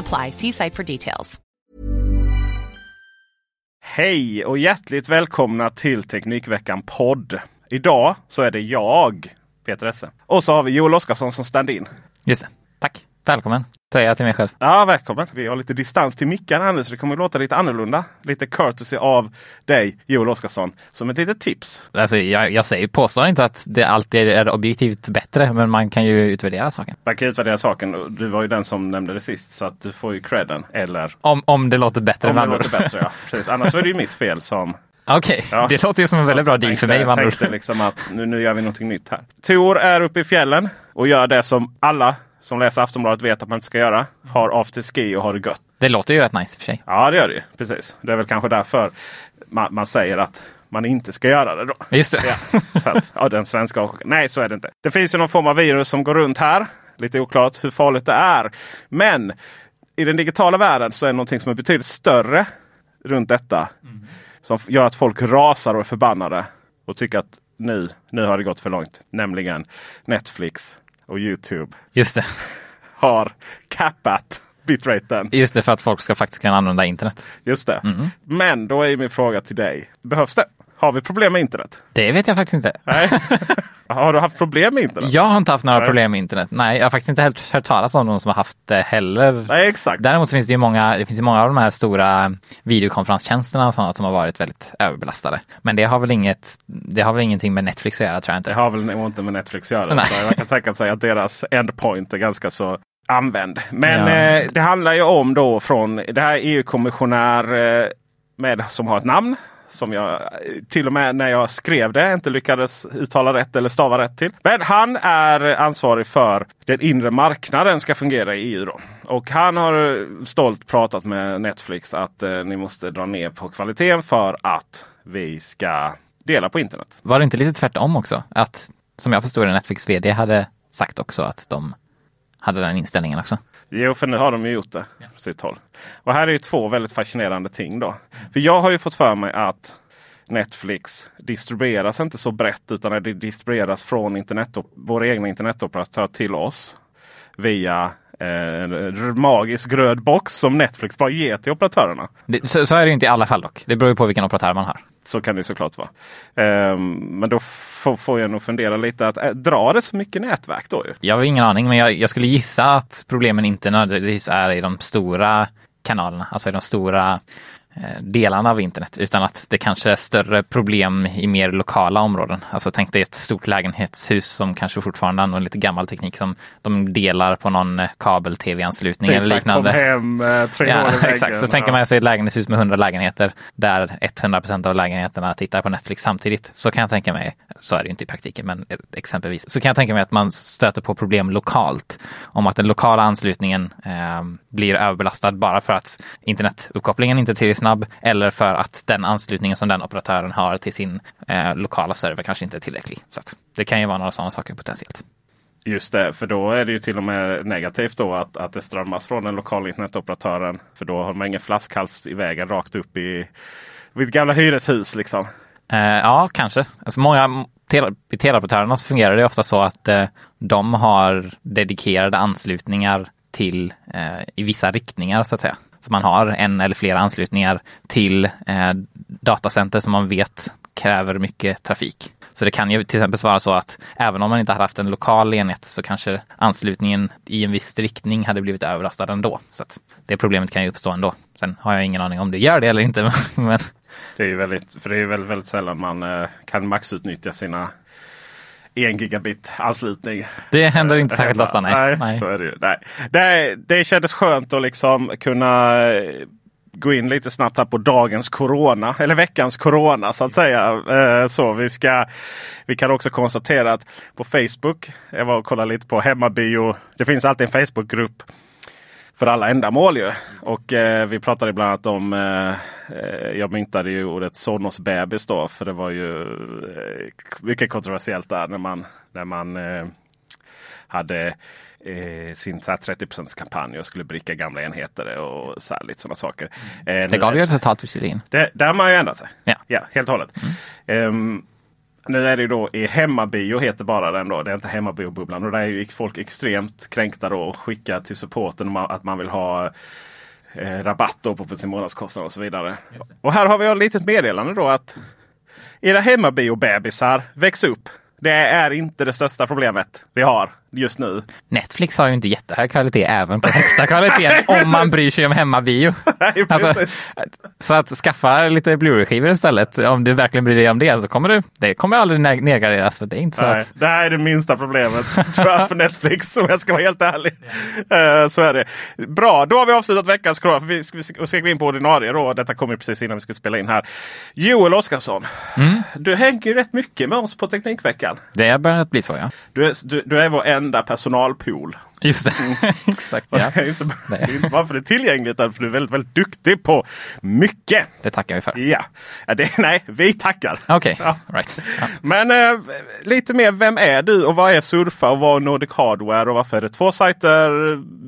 apply. See site for details. Hej och hjärtligt välkomna till Teknikveckan podd. Idag så är det jag, Peter Esse. Och så har vi Joel Oskarsson som stand-in. Just det. Välkommen, säger jag till mig själv. Ja, välkommen. Vi har lite distans till mickarna nu så det kommer att låta lite annorlunda. Lite courtesy av dig, Joel Oskarsson, som ett litet tips. Alltså, jag, jag säger, påstår inte att det alltid är objektivt bättre, men man kan ju utvärdera saken. Man kan utvärdera saken. Du var ju den som nämnde det sist så att du får ju credden. Eller Om, om det låter bättre. om det låter bättre. Ja. Precis. Annars är det ju mitt fel som Okej, Ja. det låter ju som en väldigt bra deal för mig. Jag tänkte liksom att nu, nu gör vi någonting nytt här. Tor är uppe i fjällen och gör det som alla som läser Aftonbladet vet att man inte ska göra. Har afterski och har det gött. Det låter ju rätt nice i och för sig. Ja det gör det ju. Precis. Det är väl kanske därför man, man säger att man inte ska göra det då. Just det. Ja, så att, ja, den svenska Nej, så är det inte. Det finns ju någon form av virus som går runt här. Lite oklart hur farligt det är. Men i den digitala världen så är det någonting som är betydligt större runt detta. Som f- gör att folk rasar och är förbannade. Och tycker att nu, nu har det gått för långt. Nämligen Netflix och Youtube Just det. har cappat bitraten. Just det, för att folk ska faktiskt kunna använda internet. Just det. Men då är min fråga till dig. Behövs det? Har vi problem med internet? Det vet jag faktiskt inte. Nej. har du haft problem med internet? Jag har inte haft några Nej. problem med internet. Nej, jag har faktiskt inte helt hört talas om någon som har haft det heller. Nej, exakt. Däremot så finns det ju många, det finns ju många av de här stora videokonferenstjänsterna och sådant som har varit väldigt överbelastade. Men det har väl inget, det har väl ingenting med Netflix att göra tror jag Det inte. har väl inte med Netflix att göra. Nej. Jag kan tänka mig att deras endpoint är ganska så använd. Men Ja. eh, det handlar ju om då från det här EU-kommissionär eh, med, som har ett namn. Som jag till och med när jag skrev det inte lyckades uttala rätt eller stava rätt till. Men han är ansvarig för den inre marknaden ska fungera i EU. Då. Och han har stolt pratat med Netflix att eh, ni måste dra ner på kvaliteten för att vi ska dela på internet. Var det inte lite tvärtom också? Att, som jag förstår det, Netflix vd hade sagt också att de hade den inställningen också. Jo, för nu har de ju gjort det på sitt håll. Och här är ju två väldigt fascinerande ting då. För jag har ju fått för mig att Netflix distribueras inte så brett utan det distribueras från internet, vår egna internetoperatör till oss. Via eh, en magisk röd box som Netflix bara ger till operatörerna. Det, så, så är det ju inte i alla fall dock. Det beror ju på vilken operatör man har. Så kan det såklart vara. Ehm, men då får, får jag nog fundera lite att äh, drar det så mycket nätverk då ju? Jag har ingen aning, men jag, jag skulle gissa att problemen inte nödvändigtvis är i de stora kanalerna, alltså i de stora delarna av internet, utan att det kanske är större problem i mer lokala områden. Alltså tänk dig ett stort lägenhetshus som kanske fortfarande använder lite gammal teknik som de delar på någon eh, kabel-tv-anslutning eller liknande. Hem, eh, tre Ja, exakt. Så tänker man sig ett lägenhetshus med 100 lägenheter där 100% av lägenheterna tittar på Netflix samtidigt. Så kan jag tänka mig, så är det inte i praktiken, men eh, exempelvis, så kan jag tänka mig att man stöter på problem lokalt. Om att den lokala anslutningen eh, blir överbelastad bara för att internetuppkopplingen inte är tillräckligt snabb eller för att den anslutningen som den operatören har till sin eh, lokala server kanske inte är tillräcklig. Så det kan ju vara några sådana saker potentiellt. Just det, för då är det ju till och med negativt då att, att det strömmas från den lokala internetoperatören. För då har man ingen flaskhals i vägen rakt upp i mitt gamla hyreshus. Liksom. Eh, ja, kanske. Alltså många tele, I teleoperatörerna så fungerar det ofta så att eh, de har dedikerade anslutningar till eh, i vissa riktningar så att säga. Så man har en eller flera anslutningar till eh, datacenter som man vet kräver mycket trafik. Så det kan ju till exempel vara så att även om man inte hade haft en lokal enhet så kanske anslutningen i en viss riktning hade blivit överlastad ändå. Så att det problemet kan ju uppstå ändå. Sen har jag ingen aning om det gör det eller inte. Men... Det är ju väldigt, för det är väldigt, väldigt sällan man eh, kan maxutnyttja sina en gigabit anslutning. Det händer inte särskilt ofta. Nej, nej, nej. Så är det, ju. nej. Det, det kändes skönt att liksom kunna eh, gå in lite snabbt här på dagens corona. Eller veckans corona så att säga. Eh, så vi, ska, vi kan också konstatera att på Facebook. Jag var och kollade lite på hemmabio. Det finns alltid en Facebookgrupp för alla ändamål ju. Och eh, vi pratade bland annat om, eh, eh jag myntade ju ordet Sonos-bebis då. För det var ju eh, mycket kontroversiellt där när man, när man eh, hade eh, sin så 30% kampanj och skulle bricka gamla enheter och så här, lite sådana saker. det gav ju resultat visserligen. Det, där har man ju ändrat sig. Ja. ja, helt och hållet. Mm. Um, nu är det ju då i hemmabio heter bara den då. Det är inte hemmabiobubblan. Och där är ju folk extremt kränkta då och skickar till supporten att man vill ha eh, rabatt då på sin månadskostnad och så vidare. Och här har vi ett litet meddelande då att era hemmabio-bebisar väx upp. Det är inte det största problemet vi har just nu. Netflix har ju inte jättehög kvalitet även på högsta kvalitet om man bryr sig om hemmabio. alltså, så att skaffa lite Blu-ray-skivor istället. Om du verkligen bryr dig om det så kommer du, det kommer aldrig nedgraderas. För det, är inte så Nej, att... det här är det minsta problemet tror jag för Netflix om jag ska vara helt ärlig. Uh, så är det. Bra, då har vi avslutat veckans corona. Vi ska, vi ska gå in på ordinarie då. Detta kommer precis innan vi ska spela in här. Joel Oskarsson, mm. du hänger ju rätt mycket med oss på Teknikveckan. Det har börjat bli så ja. Du är, du, du är vår enda personalpool. Just det, mm. exakt. Ja. inte, inte bara för det är tillgängligt utan för du är väldigt, väldigt duktig på mycket. Det tackar vi för. Ja, ja det, nej, vi tackar. Okej, okay. ja. right. Ja. Men äh, lite mer, vem är du och vad är Surfa och vad är Nordic Hardware och varför är det två sajter,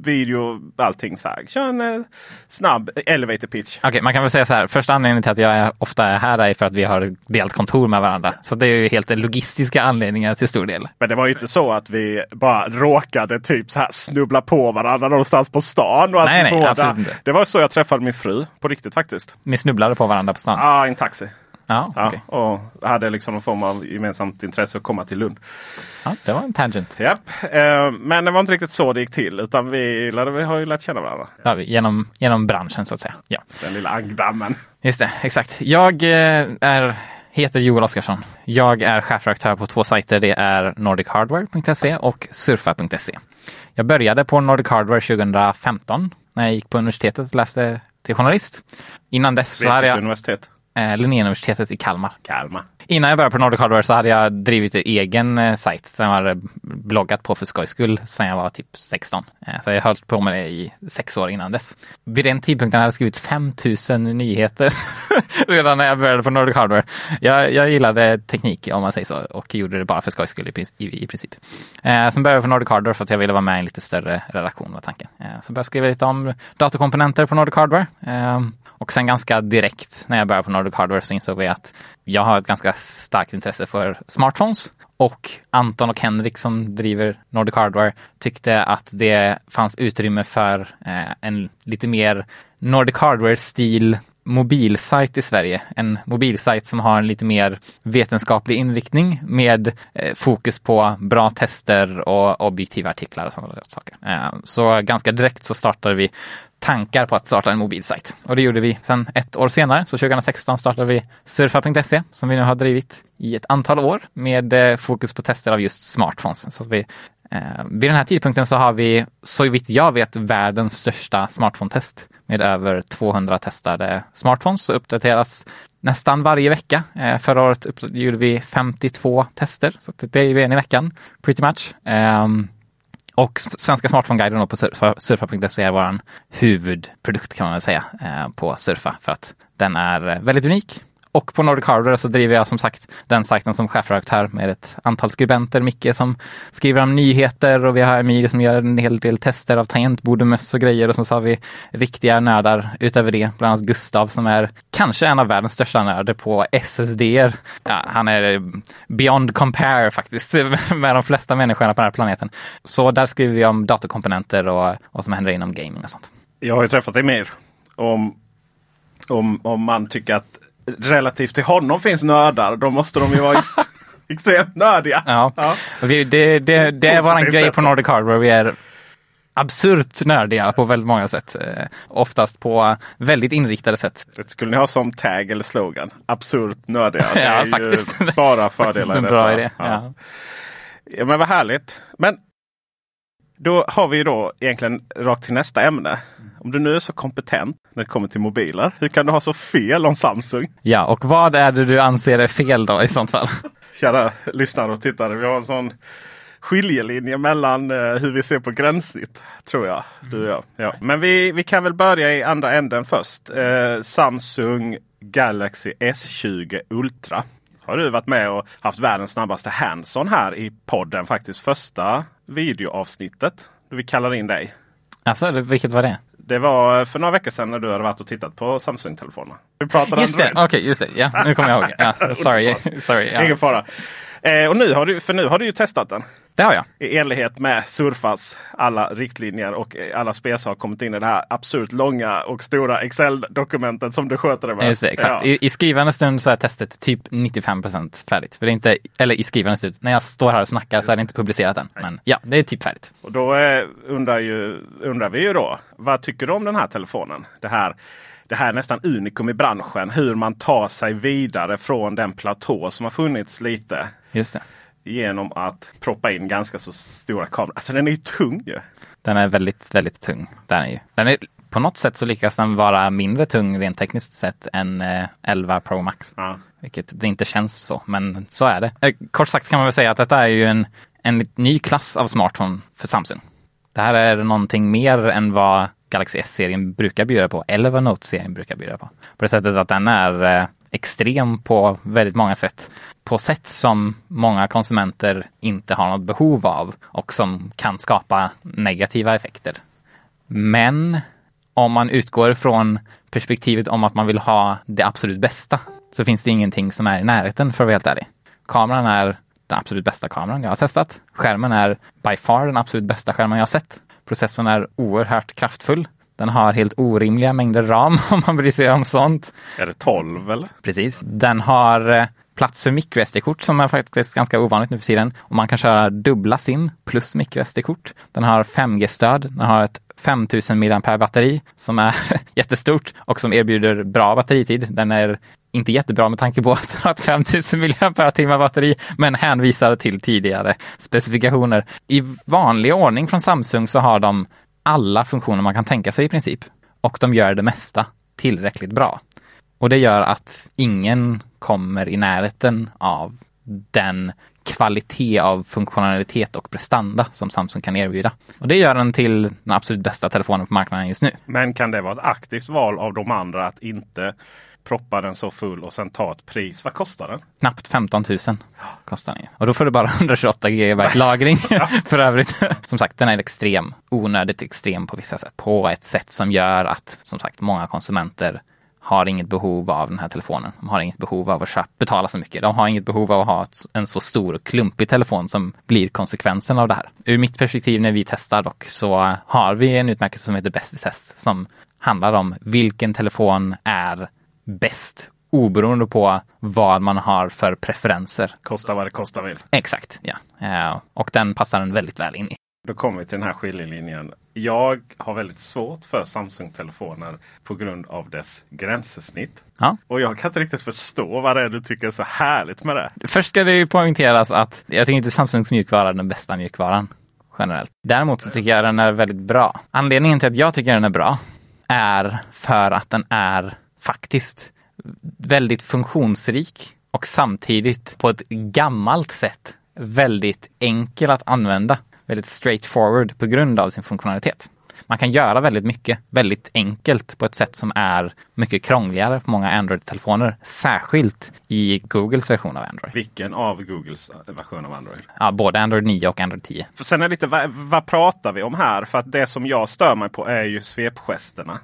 video, allting så här. Kör en äh, snabb elevator pitch. Okej, okay, man kan väl säga så här. Första anledningen till att jag är, ofta är här är för att vi har delat kontor med varandra. Så det är ju helt logistiska anledningar till stor del. Men det var ju inte så att vi bara råkade typ så här snubbla på varandra någonstans på stan. Och nej, nej, båda. absolut inte. Det var så jag träffade min fru på riktigt faktiskt. Ni snubblade på varandra på stan? Ja, ah, i en taxi. Ja, ja, okay. och hade liksom någon form av gemensamt intresse att komma till Lund. Ja, det var en tangent. Japp. Eh, men det var inte riktigt så det gick till. Utan vi, vi har ju lärt känna varandra. Ja, genom, genom branschen så att säga. Ja. Den lilla ankdammen. Just det, exakt. Jag eh, är heter Joel Oskarsson. Jag är chefredaktör på två sajter. Det är nordichardware.se och surfa.se. Jag började på Nordic Hardware 2015 när jag gick på universitetet och läste till journalist. Innan dess så hade jag... universitet? Eh, Linnéuniversitetet i Kalmar. Kalmar. Innan jag började på Nordic Hardware så hade jag drivit en egen eh, sajt som jag hade bloggat på för skojs skull sedan jag var typ 16. Eh, så jag har hållit på med det i sex år innan dess. Vid den tidpunkten hade jag skrivit 5000 nyheter redan när jag började på Nordic Hardware. Jag, jag gillade teknik om man säger så och gjorde det bara för skojs skull i, i, i princip. Eh, sen började jag på Nordic Hardware för att jag ville vara med i en lite större redaktion var tanken. Eh, så började jag skriva lite om datorkomponenter på Nordic Hardware. Eh, och sen ganska direkt när jag började på Nordic Hardware så insåg vi att jag har ett ganska starkt intresse för smartphones. Och Anton och Henrik som driver Nordic Hardware tyckte att det fanns utrymme för eh, en lite mer Nordic Hardware-stil mobilsajt i Sverige. En mobilsajt som har en lite mer vetenskaplig inriktning med eh, fokus på bra tester och objektiva artiklar och sådana saker. Eh, så ganska direkt så startade vi tankar på att starta en mobilsajt. Och det gjorde vi sen ett år senare, så 2016 startade vi surfa.se som vi nu har drivit i ett antal år med eh, fokus på tester av just smartphones. Så vi, eh, vid den här tidpunkten så har vi, så vitt jag vet, världens största smartphone-test med över 200 testade smartphones och uppdateras nästan varje vecka. Eh, förra året gjorde vi 52 tester, så det är ju en i veckan, pretty much. Eh, och Svenska Smartphone-guiden på surfa.se är vår huvudprodukt kan man väl säga eh, på Surfa för att den är eh, väldigt unik. Och på Nordic Hardware så driver jag som sagt den sajten som chefredaktör med ett antal skribenter. Micke som skriver om nyheter och vi har Emilie som gör en hel del tester av tangentbord och möss och grejer och så har vi riktiga nördar utöver det. Bland annat Gustav som är kanske en av världens största nörder på SSD. -er. Ja, han är beyond compare faktiskt med de flesta människorna på den här planeten. Så där skriver vi om datorkomponenter och vad som händer inom gaming och sånt. Jag har ju träffat Emir. Om, om, om man tycker att relativt till honom finns nördar, då måste de ju vara ex extremt nördiga. Ja. ja. Vi, det, det, det är vår grej på Nordic Hardware. Vi är absurt nördiga på väldigt många sätt. Eh, oftast på väldigt inriktade sätt. Det skulle ni ha som tag eller slogan. Absurt nördiga. Det är ja, faktiskt. bara fördelar. faktiskt en bra idé. Ja. Ja. ja. men vad härligt. Men då har vi då egentligen rakt till nästa ämne. Om du nu är så kompetent när det kommer till mobiler, hur kan du ha så fel om Samsung? Ja, och vad är det du anser är fel då i sånt fall? Kära lyssnare och tittare, vi har en sån skiljelinje mellan eh, hur vi ser på gränssnitt. Tror jag. Du och jag. Ja. Men vi, vi kan väl börja i andra änden först. Eh, Samsung Galaxy S20 Ultra. Har du varit med och haft världens snabbaste hands-on här i podden faktiskt. Första videoavsnittet. Då vi kallar in dig. Alltså, vilket var det? Det var för några veckor sedan när du hade varit och tittat på Samsung-telefonerna. Vi pratade Just det, okej, okay, just det. Ja, nu kommer jag ihåg. Ja, sorry, sorry. Ja. Ingen fara. Eh, och nu har du, för nu har du ju testat den. Det har jag. I enlighet med Surfas alla riktlinjer och alla spesar har kommit in i det här absurt långa och stora Excel-dokumentet som du sköter det med. Just det, exakt. Ja. I, I skrivande stund så är testet typ 95% färdigt. För det är inte, eller i skrivande stund, när jag står här och snackar så är det inte publicerat än. Men ja, det är typ färdigt. Och då eh, undrar, ju, undrar vi ju då, vad tycker du om den här telefonen? Det här det här är nästan unikum i branschen. Hur man tar sig vidare från den platå som har funnits lite. Just det genom att proppa in ganska så stora kameror. Alltså den är ju tung ju. Den är väldigt, väldigt tung. Den är ju. Den är, på något sätt så lyckas den vara mindre tung rent tekniskt sett än 11 eh, Pro Max. Ja. Vilket det inte känns så, men så är det. Eh, kort sagt kan man väl säga att detta är ju en, en ny klass av smartphone för Samsung. Det här är någonting mer än vad Galaxy S-serien brukar bjuda på, eller vad Note-serien brukar bjuda på. På det sättet att den är eh, extrem på väldigt många sätt. På sätt som många konsumenter inte har något behov av och som kan skapa negativa effekter. Men om man utgår från perspektivet om att man vill ha det absolut bästa så finns det ingenting som är i närheten för att vara helt ärlig. Kameran är den absolut bästa kameran jag har testat. Skärmen är by far den absolut bästa skärmen jag har sett. Processorn är oerhört kraftfull. Den har helt orimliga mängder ram om man bryr sig om sånt. Är det 12 eller? Precis. Den har eh, plats för microSD-kort som är faktiskt ganska ovanligt nu för tiden. Och man kan köra dubbla SIM plus microSD-kort. Den har 5G-stöd. Den har ett 5000 mAh batteri som är jättestort och som erbjuder bra batteritid. Den är inte jättebra med tanke på att den har ett 5000 mAh batteri, men hänvisar till tidigare specifikationer. I vanlig ordning från Samsung så har de alla funktioner man kan tänka sig i princip. Och de gör det mesta tillräckligt bra. Och det gör att ingen kommer i närheten av den kvalitet av funktionalitet och prestanda som Samsung kan erbjuda. Och det gör den till den absolut bästa telefonen på marknaden just nu. Men kan det vara ett aktivt val av de andra att inte proppa den så full och sen ta ett pris. Vad kostar den? Knappt 15 000 kostar den. Och då får du bara 128 GB lagring för övrigt. Som sagt, den är extrem. Onödigt extrem på vissa sätt. På ett sätt som gör att, som sagt, många konsumenter har inget behov av den här telefonen. De har inget behov av att köpa, betala så mycket. De har inget behov av att ha en så stor och klumpig telefon som blir konsekvensen av det här. Ur mitt perspektiv när vi testar dock så har vi en utmärkelse som heter Bäst i test som handlar om vilken telefon är bäst oberoende på vad man har för preferenser. Kosta vad det kostar vill. Exakt, ja. Uh, och den passar den väldigt väl in i. Då kommer vi till den här skiljelinjen. Jag har väldigt svårt för Samsung-telefoner på grund av dess gränssnitt. Ja. Och jag kan inte riktigt förstå vad det är du tycker är så härligt med det. Först ska det ju poängteras att jag tycker inte Samsungs mjukvara är den bästa mjukvaran generellt. Däremot så tycker jag den är väldigt bra. Anledningen till att jag tycker den är bra är för att den är faktiskt väldigt funktionsrik och samtidigt på ett gammalt sätt väldigt enkel att använda. Väldigt straightforward på grund av sin funktionalitet. man kan göra väldigt mycket väldigt enkelt på ett sätt som är mycket krångligare på många Android-telefoner. Särskilt i Googles version av Android. Vilken av Googles version av Android? Ja, både Android 9 och Android 10. För sen är det lite, vad, vad pratar vi om här? För att det som jag stör mig på är ju svepgesterna.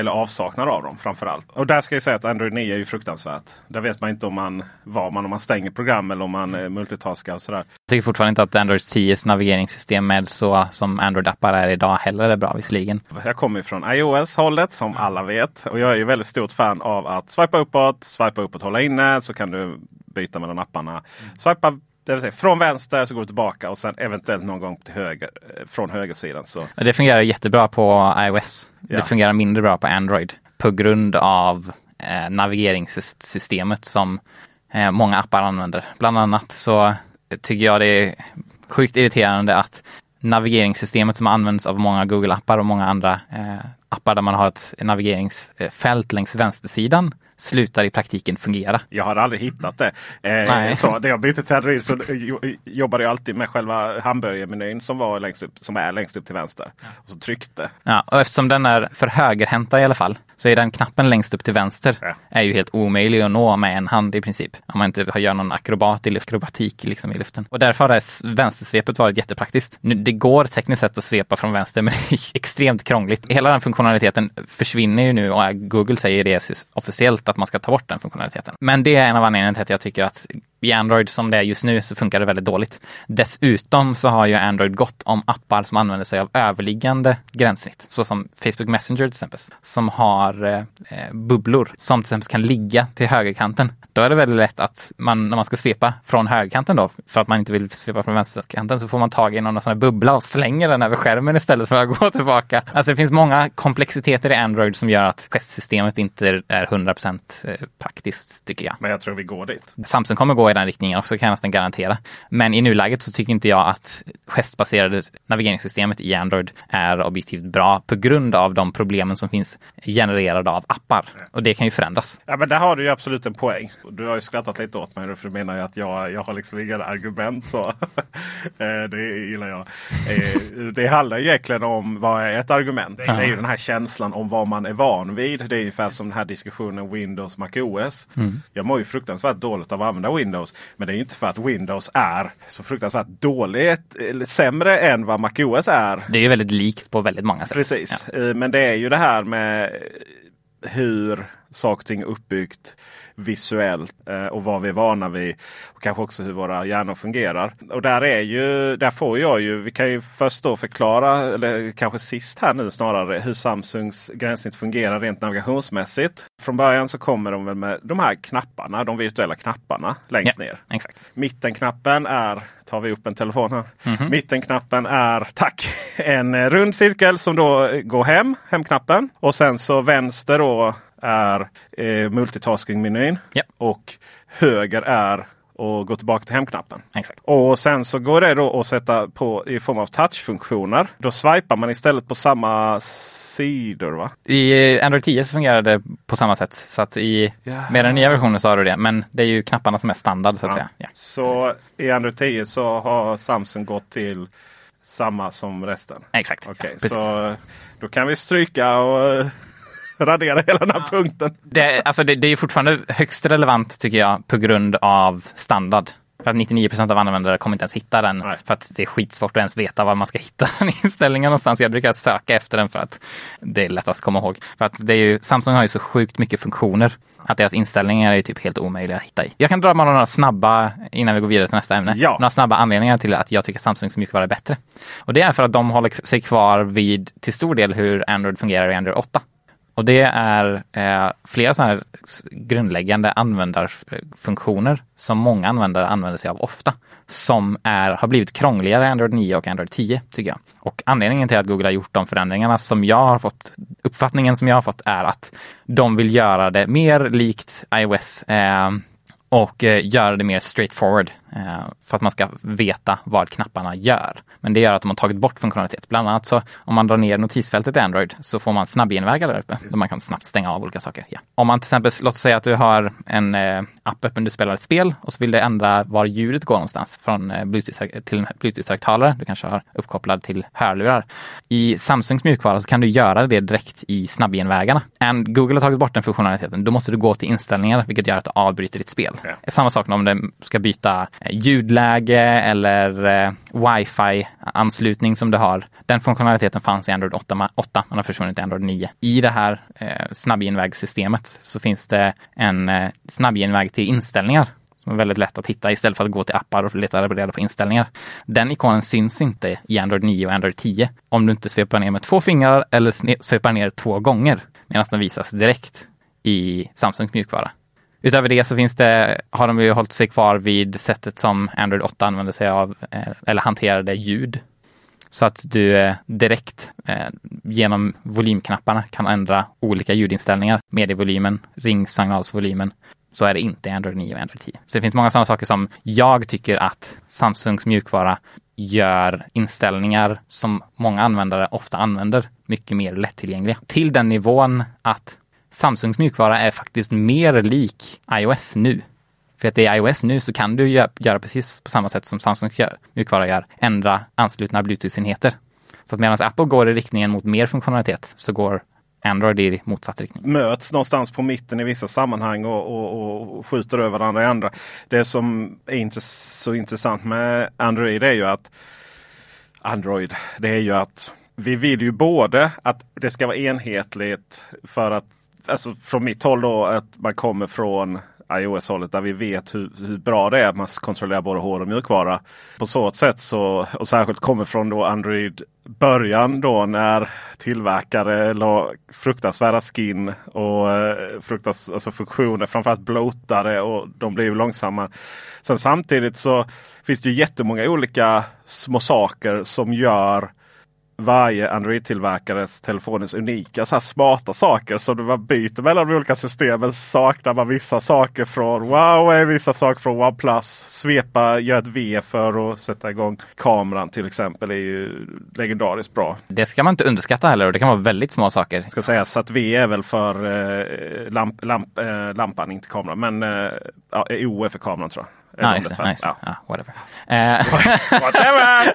Eller avsaknad av dem framförallt. Och där ska jag säga att Android 9 är ju fruktansvärt. Där vet man inte om man, var man, om man stänger program eller om man eh, multitaskar och sådär. Jag tycker fortfarande inte att Android 10s navigeringssystem med så som Android-appar är idag heller är bra visserligen. Jag kommer från iOS-hållet som alla vet. Och jag är ju väldigt stort fan av att swipa uppåt, swipa uppåt, hålla inne så kan du byta mellan apparna. Swipa det vill säga från vänster så går du tillbaka och sen eventuellt någon gång till höger eh, från högersidan. Så. Det fungerar jättebra på iOS. Ja. Det fungerar mindre bra på Android på grund av eh, navigeringssystemet som eh, många appar använder. Bland annat så tycker jag det är sjukt irriterande att navigeringssystemet som används av många Google-appar och många andra eh, appar där man har ett navigeringsfält längs vänstersidan slutar i praktiken fungera. Jag har aldrig hittat det. Eh, Nej. så när jag bytte till Android så jo- jobbade jag alltid med själva hamburgermenyn som, var längst upp, som är längst upp till vänster. Och så tryckte. Ja, och eftersom den är för högerhänta i alla fall så är den knappen längst upp till vänster Ja. är ju helt omöjlig att nå med en hand i princip. Om man inte har- gör någon akrobat i akrobatik liksom i luften. Och därför har vänstersvepet varit jättepraktiskt. Nu, det går tekniskt sett att svepa från vänster men det är extremt krångligt. Hela den funktionaliteten försvinner ju nu och Google säger det officiellt att man ska ta bort den funktionaliteten. Men det är en av anledningarna till att jag tycker att i Android som det är just nu så funkar det väldigt dåligt. Dessutom så har ju Android gått om appar som använder sig av överliggande gränssnitt, såsom Facebook Messenger till exempel, som har eh, eh, bubblor som till exempel kan ligga till högerkanten. Då är det väldigt lätt att man, när man ska svepa från högerkanten då, för att man inte vill svepa från vänsterkanten, så får man tag i någon sån här bubbla och slänger den över skärmen istället för att gå tillbaka. Alltså det finns många komplexiteter i Android som gör att gestsystemet inte är 100% praktiskt, tycker jag. Men jag tror vi går dit. Samsung kommer gå i den riktningen också kan jag nästan garantera. Men i nuläget så tycker inte jag att gestbaserade navigeringssystemet i Android är objektivt bra på grund av de problemen som finns genererade av appar. Och det kan ju förändras. Ja, men där har du ju absolut en poäng. Du har ju skrattat lite åt mig för du menar ju att jag, jag har liksom inga argument. Så. Eh, det gillar jag. Eh, Det handlar egentligen om vad är ett argument? Det är ju den här känslan om vad man är van vid. Det är ungefär som den här diskussionen Windows MacOS. Jag mår ju fruktansvärt dåligt av att använda Windows. Men det är ju inte för att Windows är så fruktansvärt dåligt eller sämre än vad MacOS är. Det är ju väldigt likt på väldigt många sätt. Precis. Ja. Eh, Men det är ju det här med hur saker och ting är uppbyggt visuellt eh, och vad vi är vana vid. Och kanske också hur våra hjärnor fungerar. Och där är ju, där får jag ju, vi kan ju först då förklara, eller kanske sist här nu snarare, hur Samsungs gränssnitt fungerar rent navigationsmässigt. Från början så kommer de väl med de här knapparna, de virtuella knapparna längst Ja, ner. Exakt. Mittenknappen är, tar vi upp en telefon här. Mittenknappen är, tack, en rund cirkel som då går hem, hemknappen. Och sen så vänster då är eh, multitasking-menyn. Ja. Och höger är att gå tillbaka till hemknappen. Exakt. Och sen så går det då att sätta på i form av touchfunktioner. Då swipar man istället på samma sidor va? I Android 10 så fungerar det på samma sätt. Så att i, Jaha. med den nya versionen så har du det. Men det är ju knapparna som är standard så att säga. Ja. Så i Android 10 så har Samsung gått till samma som resten. Exakt. Okej, Precis. så då kan vi stryka och radera hela den här punkten. Det, alltså det, det är fortfarande högst relevant tycker jag på grund av standard. För att 99% av användare kommer inte ens hitta den. Nej. För att det är skitsvårt att ens veta var man ska hitta den inställningen någonstans. Jag brukar söka efter den för att det är lättast att komma ihåg. För att det är ju, Samsung har ju så sjukt mycket funktioner att deras inställningar är typ helt omöjliga att hitta i. Jag kan dra bara några snabba, innan vi går vidare till nästa ämne, Ja. några snabba anledningar till att jag tycker Samsungs mjukvara är bättre. Och det är för att de håller sig kvar vid till stor del hur Android fungerar i Android 8. Och det är eh, flera sådana här grundläggande användarfunktioner som många användare använder sig av ofta. Som är, har blivit krångligare i Android 9 och Android 10 tycker jag. Och anledningen till att Google har gjort de förändringarna som jag har fått, uppfattningen som jag har fått är att de vill göra det mer likt iOS eh, och eh, göra det mer straightforward eh, för att man ska veta vad knapparna gör. Men det gör att de har tagit bort funktionalitet. Bland annat så om man drar ner notisfältet i Android så får man snabbgenvägar där uppe där man kan snabbt stänga av olika saker. Ja. Om man till exempel, låt säga att du har en eh, app öppen, du spelar ett spel och så vill du ändra var ljudet går någonstans från eh, Bluetooth till Bluetooth-högtalare. Du kanske har uppkopplad till hörlurar. I Samsungs mjukvara så kan du göra det direkt i snabbgenvägarna. And Google har tagit bort den funktionaliteten. Då måste du gå till inställningar, vilket gör att du avbryter ditt spel. Ja. Samma sak om du ska byta Eh, ljudläge eller eh, wifi-anslutning som du har. Den funktionaliteten fanns i Android 8, 8 men har försvunnit i Android 9. I det här eh, snabbinvägssystemet så finns det en eh, snabbinväg till inställningar som är väldigt lätt att hitta istället för att gå till appar och leta reda på inställningar. Den ikonen syns inte i Android 9 och Android 10 om du inte svepar ner med två fingrar eller svepar ner två gånger medan den visas direkt i Samsungs mjukvara. Utöver det så finns det, har de ju hållit sig kvar vid sättet som Android 8 använder sig av eh, eller hanterade ljud. Så att du eh, direkt eh, genom volymknapparna kan ändra olika ljudinställningar. Medievolymen, ringsignalsvolymen. Så är det inte i Android 9 och Android 10. Så det finns många sådana saker som jag tycker att Samsungs mjukvara gör inställningar som många användare ofta använder mycket mer lättillgängliga. Till den nivån att Samsungs mjukvara är faktiskt mer lik iOS nu. För att i iOS nu så kan du göra precis på samma sätt som Samsungs mjukvara gör, ändra anslutna Bluetooth-enheter. Så att medan Apple går i riktningen mot mer funktionalitet så går Android i motsatt riktning. Möts någonstans på mitten i vissa sammanhang och, och, och skjuter över varandra i andra. Det som är intress så intressant med Android är ju att Android, det är ju att vi vill ju både att det ska vara enhetligt för att alltså från mitt håll då att man kommer från iOS-hållet där vi vet hur, hur, bra det är att man kontrollerar både hård och mjukvara. På så sätt så, och särskilt kommer från då Android början då när tillverkare la fruktansvärda skin och eh, fruktas, alltså funktioner, framförallt bloatade och de blev långsamma. Sen samtidigt så finns det jättemånga olika små saker som gör varje Android-tillverkares telefonens unika så smarta saker. Så man byter mellan de olika systemen saknar man vissa saker från Huawei, vissa saker från OnePlus. Svepa, gör ett V för att sätta igång kameran till exempel är ju legendariskt bra. Det ska man inte underskatta heller och det kan vara väldigt små saker. Ska sägas att V är väl för eh, lamp, lamp, eh, lampan, inte kameran. Men eh, ja, O är för kameran tror jag. Nice, nice. Ja. ja. whatever. whatever.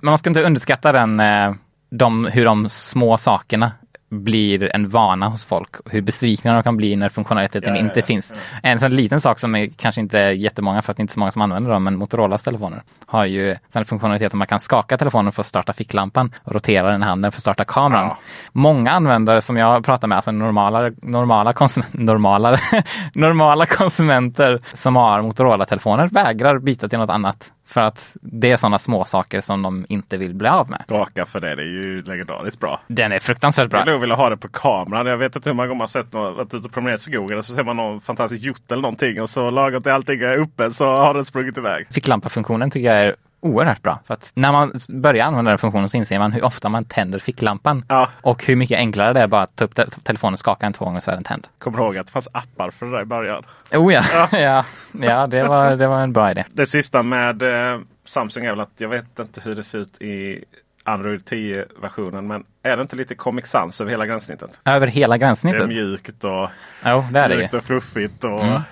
man ska inte underskatta den, eh, de, hur de små sakerna blir en vana hos folk. Hur besvikna de kan bli när funktionaliteten ja, inte ja, finns. En sån liten sak som är kanske inte är jättemånga för att det inte är så många som använder dem, men Motorolas telefoner har ju sån funktionalitet att man kan skaka telefonen för att starta ficklampan och rotera den i handen för att starta kameran. Många användare som jag pratar med, alltså normala, normala, konsum normala, normala konsumenter som har Motorola-telefoner vägrar byta till något annat för att det är sådana små saker som de inte vill bli av med. Skaka för det, det är ju legendariskt bra. Den är fruktansvärt bra. Jag skulle vilja ha det på kameran. Jag vet inte hur många gånger man sett något, varit ute och promenerat i skogen och så ser man någon fantastisk hjort eller någonting och så lagom till allting är uppe så har den sprungit iväg. Ficklampafunktionen tycker jag är oerhört bra. För att när man börjar använda den funktionen så inser man hur ofta man tänder ficklampan. Ja. Och hur mycket enklare det är bara att ta upp telefonen, skaka den två gånger så är den tänd. Kommer du ihåg att det fanns appar för det där i början? Oh ja, ja. ja. ja det, var, det var en bra idé. Det sista med eh, Samsung är väl att jag vet inte hur det ser ut i Android 10-versionen. Men är det inte lite Comic Sans över hela gränssnittet? Över hela gränssnittet? Det är mjukt och, jo, det är mjukt det. och fluffigt. Och... Mm.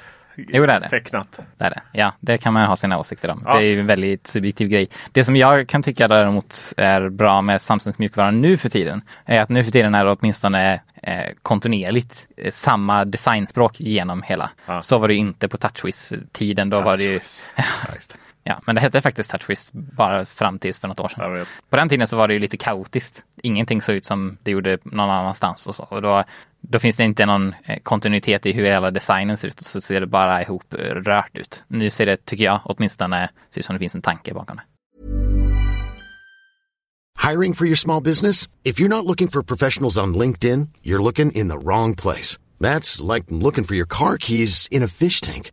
Jo, det är det. Tecknat. Det är det. Ja, det kan man ha sina åsikter om. Ja. Det är ju en väldigt subjektiv grej. Det som jag kan tycka däremot är bra med Samsungs mjukvara nu för tiden är att nu för tiden är det åtminstone eh, kontinuerligt eh, samma designspråk genom hela. Ja. Så var det inte på TouchWiz-tiden. Då var det ju... Ja, men det hette faktiskt TouchWiz bara fram tills för något år sedan. På den tiden så var det ju lite kaotiskt. Ingenting såg ut som det gjorde någon annanstans och så. Och då, då finns det inte någon eh, kontinuitet i hur hela designen ser ut. Så ser det bara ihop eh, rört ut. Nu ser det, tycker jag, åtminstone ser ut som det finns en tanke bakom det. Hiring for your small business? If you're not looking for professionals on LinkedIn, you're looking in the wrong place. That's like looking for your car keys in a fish tank.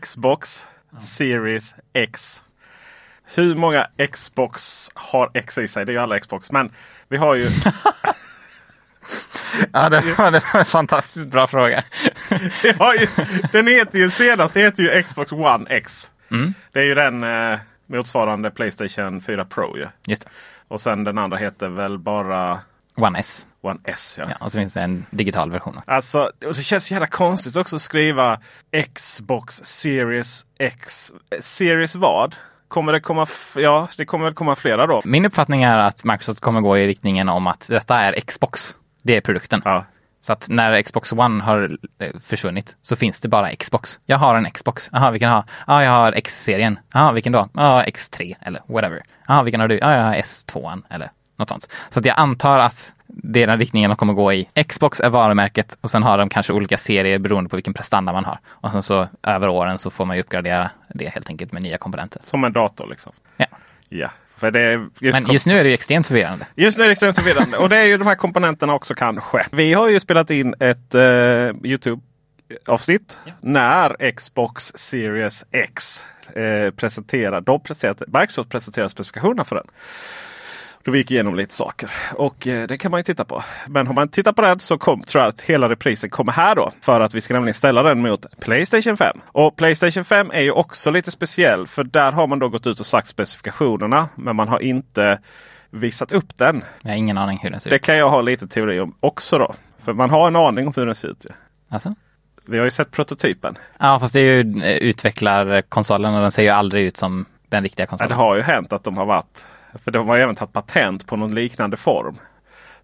Xbox Series X. Hur många Xbox har X i sig? Det är ju alla Xbox. Men vi har ju... Ja, det var, det var en fantastiskt bra fråga. ju den heter ju senast det heter ju Xbox One X. Mm. Det är ju den eh, motsvarande Playstation 4 Pro. Ju. Just det. Och sen den andra heter väl bara One S. One S. Ja. Ja, och så finns det en digital version. också. Alltså, det känns jävla konstigt också att skriva Xbox Series X. Series vad? Kommer det komma? Ja, det kommer väl komma flera då. Min uppfattning är att Microsoft kommer gå i riktningen om att detta är Xbox. Det är produkten. Ja. Så att när Xbox One har eh, försvunnit så finns det bara Xbox. Jag har en Xbox. Jaha, vilken har? Ja, jag har X-serien. Jaha, vilken då? Ja, X3 eller whatever. Jaha, vilken har du? Ja, jag har S2 eller något sånt. Så att jag antar att det är den riktningen de kommer gå i. Xbox är varumärket och sen har de kanske olika serier beroende på vilken prestanda man har. Och sen så över åren så får man ju uppgradera det helt enkelt med nya komponenter. Som en dator liksom. Ja. Ja. Just, Men just nu är det ju extremt förvirrande. Just nu är det extremt förvirrande. och det är ju de här komponenterna också kanske. Vi har ju spelat in ett eh, Youtube-avsnitt när Xbox Series X eh, presenterar, de presenterat, Microsoft presenterar specifikationerna för den. Då vi gick igenom lite saker och eh, det kan man ju titta på. Men om man tittar på den så kom, tror jag att hela reprisen kommer här då. För att vi ska nämligen ställa den mot Playstation 5. Och Playstation 5 är ju också lite speciell för där har man då gått ut och sagt specifikationerna. Men man har inte visat upp den. Jag har ingen aning hur den ser Det ut. kan jag ha lite teori om också då. För man har en aning om hur den ser ut. Alltså? Vi har ju sett prototypen. Ja, fast det är ju eh, utvecklarkonsolen och den ser ju aldrig ut som den riktiga Ja, konsolen. det har ju hänt att de har varit. För de har ju även tagit patent på någon liknande form.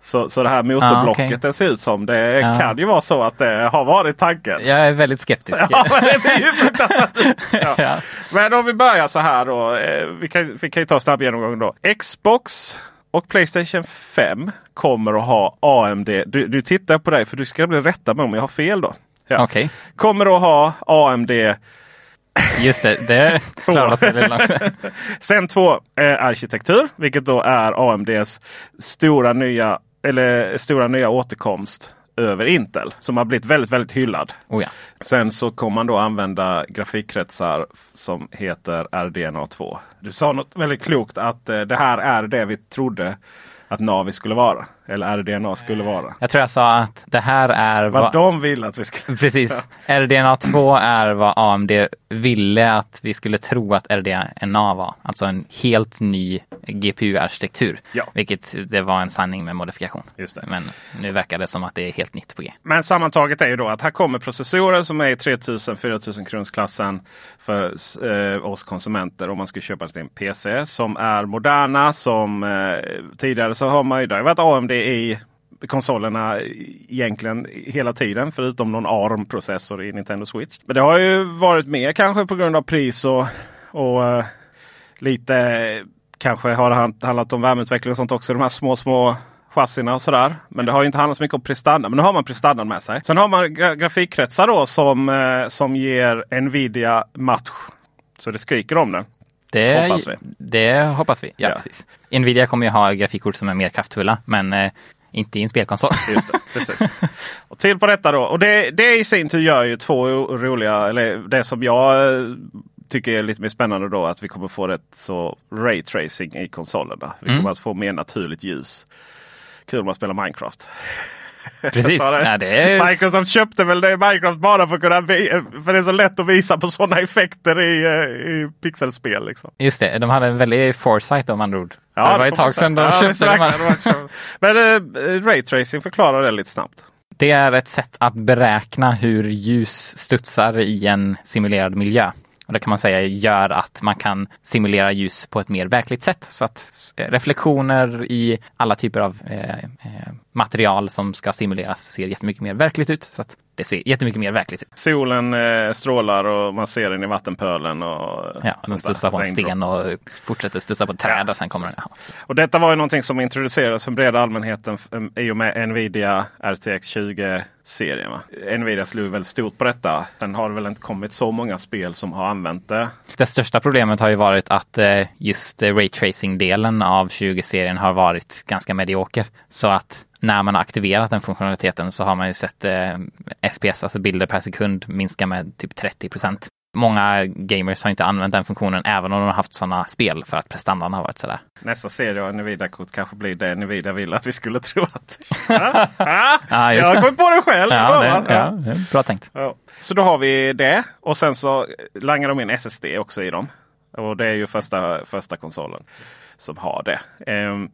Så, så det här motorblocket Ah, okej. det ser ut som. Det Ja. kan ju vara så att det har varit tanken. Jag är väldigt skeptisk. Ja, men det är ju fruktansvärt. Ja. Ja. Men om vi börjar så här då. eh, Vi kan, vi kan ju ta snabb genomgång då. Xbox och Playstation 5 kommer att ha AMD. Du, du tittar på dig för du ska bli rätta mig om jag har fel då. Ja. Okej, Kommer att ha AMD just det. Det klarar sig långt. Zen 2 eh, arkitektur, vilket då är AMDs stora nya, eller stora nya återkomst över Intel. Som har blivit väldigt, väldigt hyllad. Oh ja. Sen så kommer man då använda grafikkretsar som heter RDNA 2. Du sa något väldigt klokt att eh, det här är det vi trodde att Navi skulle vara. Eller RDNA skulle vara. Jag tror jag sa att det här är Vad vad... de vill att vi ska... Precis. RDNA 2 är vad AMD ville att vi skulle tro att RDNA var. Alltså en helt ny GPU-arkitektur. Ja. Vilket det var en sanning med modifikation. Just det. Men nu verkar det som att det är helt nytt på G. Men sammantaget är ju då att här kommer processorer som är i 3000-4000 kronsklassen för eh, oss konsumenter om man ska köpa en PC som är moderna. Som eh, tidigare så har man ju, det har ju varit AMD i konsolerna egentligen hela tiden förutom någon ARM-processor i Nintendo Switch. Men det har ju varit mer kanske på grund av pris och, och uh, lite kanske har det handlat om värmeutveckling och sånt också. De här små, små chassina och sådär. Men det har ju inte handlat så mycket om prestanda. Men nu har man prestandan med sig. Sen har man gra grafikkretsar då som, uh, som ger Nvidia match. Så det skriker om det. Det hoppas vi. Det hoppas vi. Ja, ja. Precis. Nvidia kommer ju ha grafikkort som är mer kraftfulla. Men eh, inte i en spelkonsol. Just det, precis. och till på detta då. Och det, det i sin tur gör ju två roliga, eller det som jag eh, tycker är lite mer spännande då att vi kommer få rätt så raytracing i konsolerna. Vi mm. kommer att få mer naturligt ljus. Kul om man spelar Minecraft. Precis. ja, är... Microsoft köpte väl det Minecraft bara för att kunna för det är så lätt att visa på sådana effekter i, eh, i pixelspel. Liksom. Just det, de hade en väldig foresight om andra ord. Ja, det var ett tag sedan de ja, köpte de här. Men äh, Raytracing förklarar det lite snabbt. Det är ett sätt att beräkna hur ljus studsar i en simulerad miljö. Och det kan man säga gör att man kan simulera ljus på ett mer verkligt sätt. Så att eh, reflektioner i alla typer av eh, eh, material som ska simuleras ser jättemycket mer verkligt ut. Så att det ser jättemycket mer verkligt ut. Solen eh, strålar och man ser den i vattenpölen. Och ja, den studsar på en sten och fortsätter studsa på ett träd och sen kommer den. Ja. Och detta var ju någonting som introducerades för breda allmänheten i och med Nvidia RTX 20 serien. Nvidia slog väldigt stort på detta. Sen har det väl inte kommit så många spel som har använt det. Det största problemet har ju varit att eh, just raytracing-delen av 20-serien har varit ganska medioker. Så att när man har aktiverat den funktionaliteten så har man ju sett eh, FPS, alltså bilder per sekund, minska med typ 30 procent. Många gamers har inte använt den funktionen även om de har haft sådana spel för att prestandan har varit sådär. Nästa serie av Nvidia-kort kanske blir det Nvidia vill att vi skulle tro att... ah, ah, jag har kommit på det själv! Ja, det, ja, bra tänkt. Så då har vi det och sen så langar de in SSD också i dem. Och det är ju första, första konsolen som har det. Um,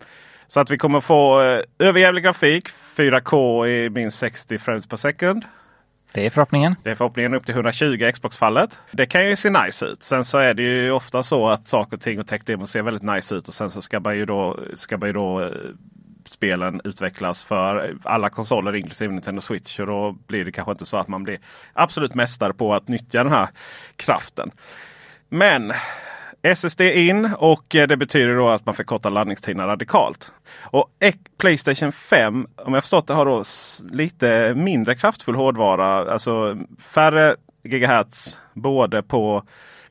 så att vi kommer få eh, överjävlig grafik, 4K i minst 60 frames per second. Det är förhoppningen. Det är förhoppningen upp till 120 Xbox-fallet. Det kan ju se nice ut. Sen så är det ju ofta så att saker och ting och tech ser väldigt nice ut. Och sen så ska man ju då, ska man ju då eh, spelen utvecklas för alla konsoler inklusive Nintendo Switch. Och då blir det kanske inte så att man blir absolut mästare på att nyttja den här kraften. Men SSD in och eh, det betyder då att man förkortar laddningstiderna radikalt. Och Playstation 5, om jag förstått det, har då lite mindre kraftfull hårdvara. Alltså färre gigahertz både på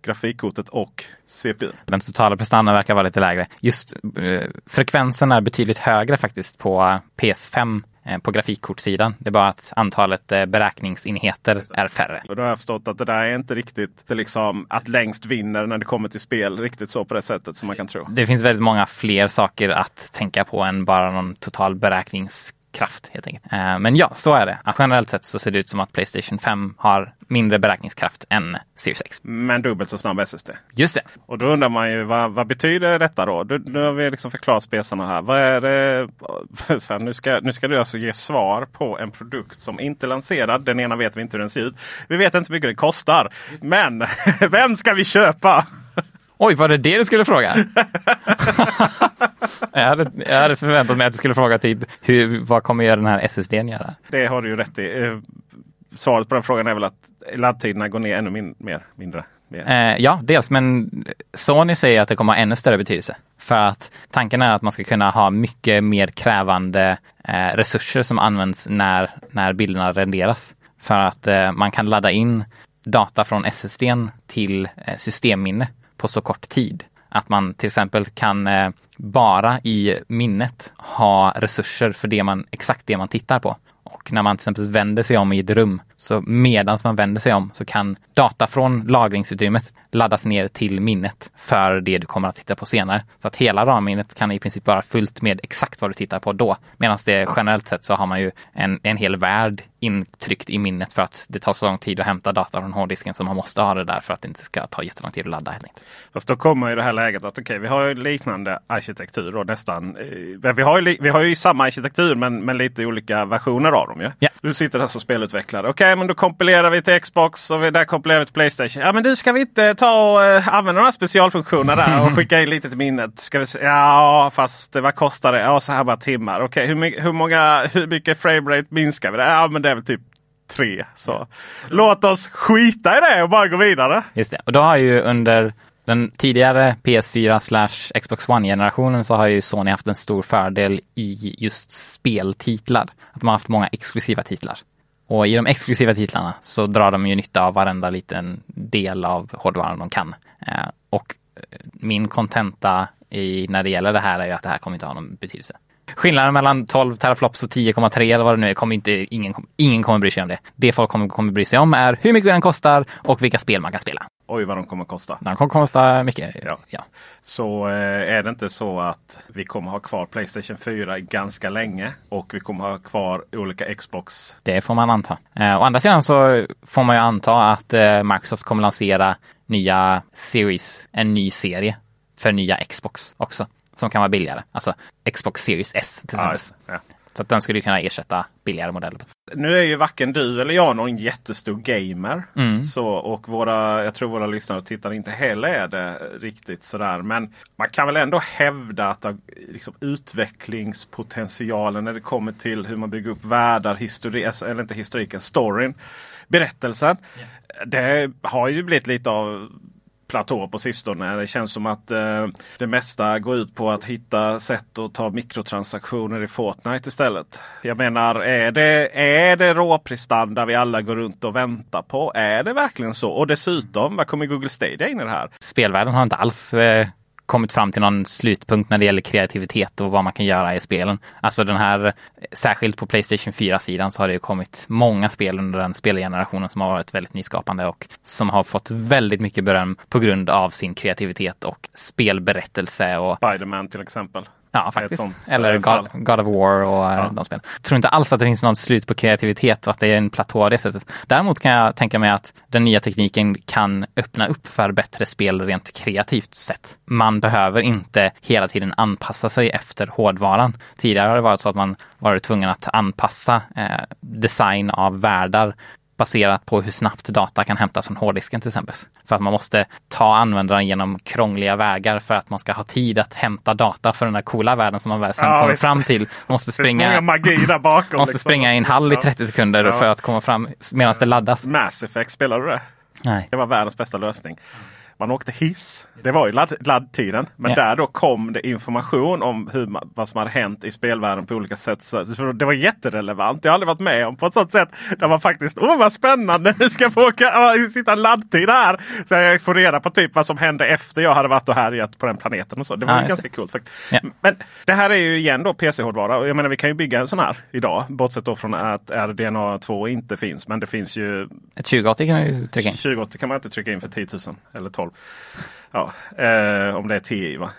grafikkortet och CPU. Den totala prestandan verkar vara lite lägre. Just eh, frekvensen är betydligt högre faktiskt på eh, PS5 på grafikkortsidan. Det är bara att antalet eh, beräkningsenheter är färre. Och då har jag förstått att det där är inte riktigt liksom att längst vinner när det kommer till spel riktigt så på det sättet som man kan tro. Det finns väldigt många fler saker att tänka på än bara någon total beräknings kraft helt enkelt. Eh, men ja, så är det. Generellt sett så ser det ut som att Playstation 5 har mindre beräkningskraft än Series X. Men dubbelt så snabb SSD. Just det. Och då undrar man ju vad, vad betyder detta då? Du, nu har vi liksom förklarat spesarna här. Vad är det? Så här, nu, ska, nu ska du alltså ge svar på en produkt som inte är lanserad. Den ena vet vi inte hur den ser ut. Vi vet inte hur mycket den kostar. Men vem ska vi köpa? Oj, var det det du skulle fråga? jag, hade, jag hade förväntat mig att du skulle fråga typ hur, vad kommer göra den här SSDn göra? Det har du ju rätt i. Eh, svaret på den frågan är väl att laddtiderna går ner ännu min, mer, mindre. Eh, ja, dels, men Sony säger att det kommer ha ännu större betydelse. För att tanken är att man ska kunna ha mycket mer krävande eh, resurser som används när, när bilderna renderas. För att eh, man kan ladda in data från SSDn till eh, systemminne på så kort tid. Att man till exempel kan eh, bara i minnet ha resurser för det man, exakt det man tittar på. Och när man till exempel vänder sig om i ett rum, så medans man vänder sig om så kan data från lagringsutrymmet laddas ner till minnet för det du kommer att titta på senare. Så att hela ramminnet kan i princip vara fullt med exakt vad du tittar på då. Medan det generellt sett så har man ju en, en hel värld intryckt i minnet för att det tar så lång tid att hämta data från hårddisken så man måste ha det där för att det inte ska ta jättelång tid att ladda. Helt enkelt. Fast då kommer ju det här läget att okej, okay, vi har ju liknande arkitektur och nästan. Eh, vi har ju, vi har ju samma arkitektur men, men lite olika versioner av dem. Ja? Ja. Du sitter där som spelutvecklare. Okej, okay, men då kompilerar vi till Xbox och vi, där kompilerar vi till Playstation. Ja, men du ska vi inte ta och uh, använda de här specialfunktionerna där och skicka in lite till minnet? Ska vi, ja, fast vad kostar det? Ja, så här bara timmar. Okej, okay, hur, hur, många, hur mycket framerate minskar vi det? Ja, men det är väl typ tre. Så låt oss skita i det och bara gå vidare. Just det. Och då har ju under Den tidigare PS4 slash Xbox One-generationen så har ju Sony haft en stor fördel i just speltitlar. Att har haft många exklusiva titlar. Och i de exklusiva titlarna så drar de ju nytta av varenda liten del av hårdvaran de kan. Eh, och eh, min kontenta när det gäller det här är ju att det här kommer inte ha någon betydelse. Skillnaden mellan 12 teraflops och 10,3 eller vad det nu är, kommer inte, ingen, ingen kommer bry sig om det. Det folk kommer, kommer bry sig om är hur mycket den kostar och vilka spel man kan spela. Oj vad de kommer kosta. De kommer kosta mycket. Ja. ja. Så eh, är det inte så att vi kommer ha kvar Playstation 4 ganska länge och vi kommer ha kvar olika Xbox? Det får man anta. Eh, å andra sidan så får man ju anta att eh, Microsoft kommer lansera nya Series, en ny serie för nya Xbox också som kan vara billigare. Alltså Xbox Series S till exempel. Ja, Så att den skulle kunna ersätta billigare modeller. Nu är ju varken du eller jag någon jättestor gamer. Mm. Så, och våra, jag tror våra lyssnare och tittare inte heller är det riktigt sådär. Men man kan väl ändå hävda att liksom, utvecklingspotentialen när det kommer till hur man bygger upp världar, historik, alltså, eller inte historiken, storyn, berättelsen. Yeah. Det har ju blivit lite av platå på sistone. Det känns som att eh, det mesta går ut på att hitta sätt att ta mikrotransaktioner i Fortnite istället. Jag menar, är det, är det råprestanda vi alla går runt och väntar på? Är det verkligen så? Och dessutom, vad kommer Google Stadia in i det här? Spelvärlden har inte alls eh kommit fram till någon slutpunkt när det gäller kreativitet och vad man kan göra i spelen. Alltså den här, särskilt på Playstation 4-sidan så har det ju kommit många spel under den spelgenerationen som har varit väldigt nyskapande och som har fått väldigt mycket beröm på grund av sin kreativitet och spelberättelse. Och... Spiderman till exempel. Ja, faktiskt. Eller God, God, of War och eh, ja. de spelen. Jag tror inte alls att det finns något slut på kreativitet och att det är en platå av det sättet. Däremot kan jag tänka mig att den nya tekniken kan öppna upp för bättre spel rent kreativt sett. Man behöver inte hela tiden anpassa sig efter hårdvaran. Tidigare har det varit så att man varit tvungen att anpassa eh, design av världar baserat på hur snabbt data kan hämtas från hårddisken till exempel. För att man måste ta användaren genom krångliga vägar för att man ska ha tid att hämta data för den där coola världen som man väl sen ja, kommer visst. fram till. Man måste springa, magi där bakom, måste liksom. springa i en hall i 30 sekunder ja. för att komma fram medan det laddas. Mass Effect, spelar du det? Nej. Det var världens bästa lösning. Man åkte hiss. Det var ju ladd, laddtiden. Men ja. där då kom det information om hur, vad som hade hänt i spelvärlden på olika sätt. Så, det var jätterelevant. Jag har aldrig varit med om på ett sånt sätt där man faktiskt, åh vad spännande, nu ska jag få åka, sitta laddtid här. Så jag får reda på typ vad som hände efter jag hade varit och härjat på den planeten. och så. Det var ja, ganska coolt. Ja. Men det här är ju igen då PC-hårdvara. Jag menar vi kan ju bygga en sån här idag. Bortsett då från att RDNA 2 inte finns. Men det finns ju... Ett 2080 kan man ju trycka in. 2080 kan man inte trycka in för 10 000 eller 12 Ja, eh, om det är TI va?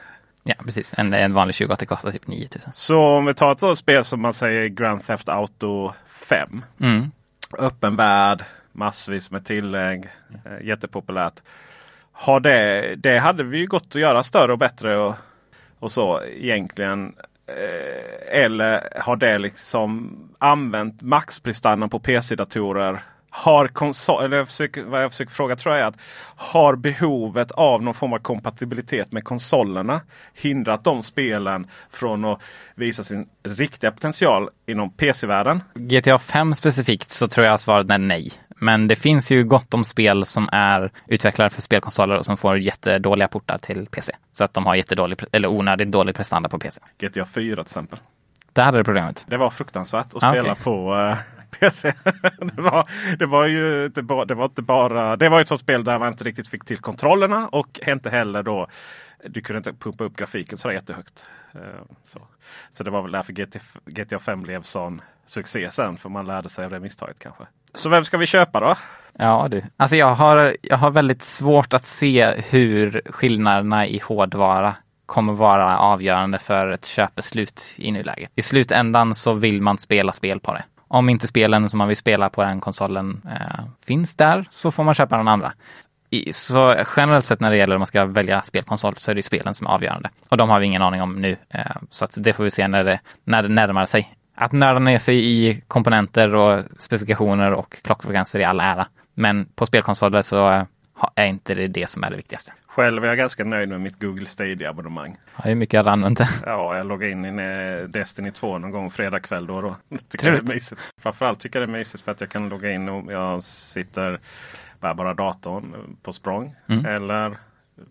Ja precis, en, en vanlig 2080 kostar typ 9000. Så om vi tar ett spel som man säger Grand Theft Auto 5. Mm. Öppen värld, massvis med tillägg, eh, jättepopulärt. Har det, det hade vi ju gått att göra större och bättre och, och så egentligen. Eh, eller har det liksom använt maxprestandan på PC-datorer har konsol, eller jag försöker, vad jag försöker fråga tror jag är att har behovet av någon form av kompatibilitet med konsolerna hindrat de spelen från att visa sin riktiga potential inom PC-världen? GTA 5 specifikt så tror jag svaret är nej. Men det finns ju gott om spel som är utvecklade för spelkonsoler och som får jättedåliga portar till PC. Så att de har jättedålig, eller onödigt dålig prestanda på PC. GTA 4 till exempel. Där hade det problemet. Det var fruktansvärt att spela okay. på uh, PC. det, var, det var ju inte bara, det var inte bara, det var ett sånt spel där man inte riktigt fick till kontrollerna och inte heller då du kunde inte pumpa upp grafiken så jättehögt. Eh, så. så det var väl därför GTA 5 blev sån succé sen. För man lärde sig av det misstaget kanske. Så vem ska vi köpa då? Ja du, alltså jag har, jag har väldigt svårt att se hur skillnaderna i hårdvara kommer vara avgörande för ett köpbeslut i nuläget. I slutändan så vill man spela spel på det. Om inte spelen som man vill spela på den konsolen eh, finns där så får man köpa den andra. I, så generellt sett när det gäller om man ska välja spelkonsol så är det spelen som är avgörande. Och de har vi ingen aning om nu. Eh, så att det får vi se när det, när det närmar sig. Att nörda ner sig i komponenter och specifikationer och klockfrekvenser i all ära. Men på spelkonsoler så eh, är inte det det som är det viktigaste. Själv är jag ganska nöjd med mitt Google Stadia-abonnemang. Ja, hur mycket har du använt det? Ja, jag loggade in i Destiny 2 någon gång fredag kväll då. då. Tycker det är mysigt. Framförallt tycker jag det är mysigt för att jag kan logga in och jag sitter bara datorn på språng. Mm. Eller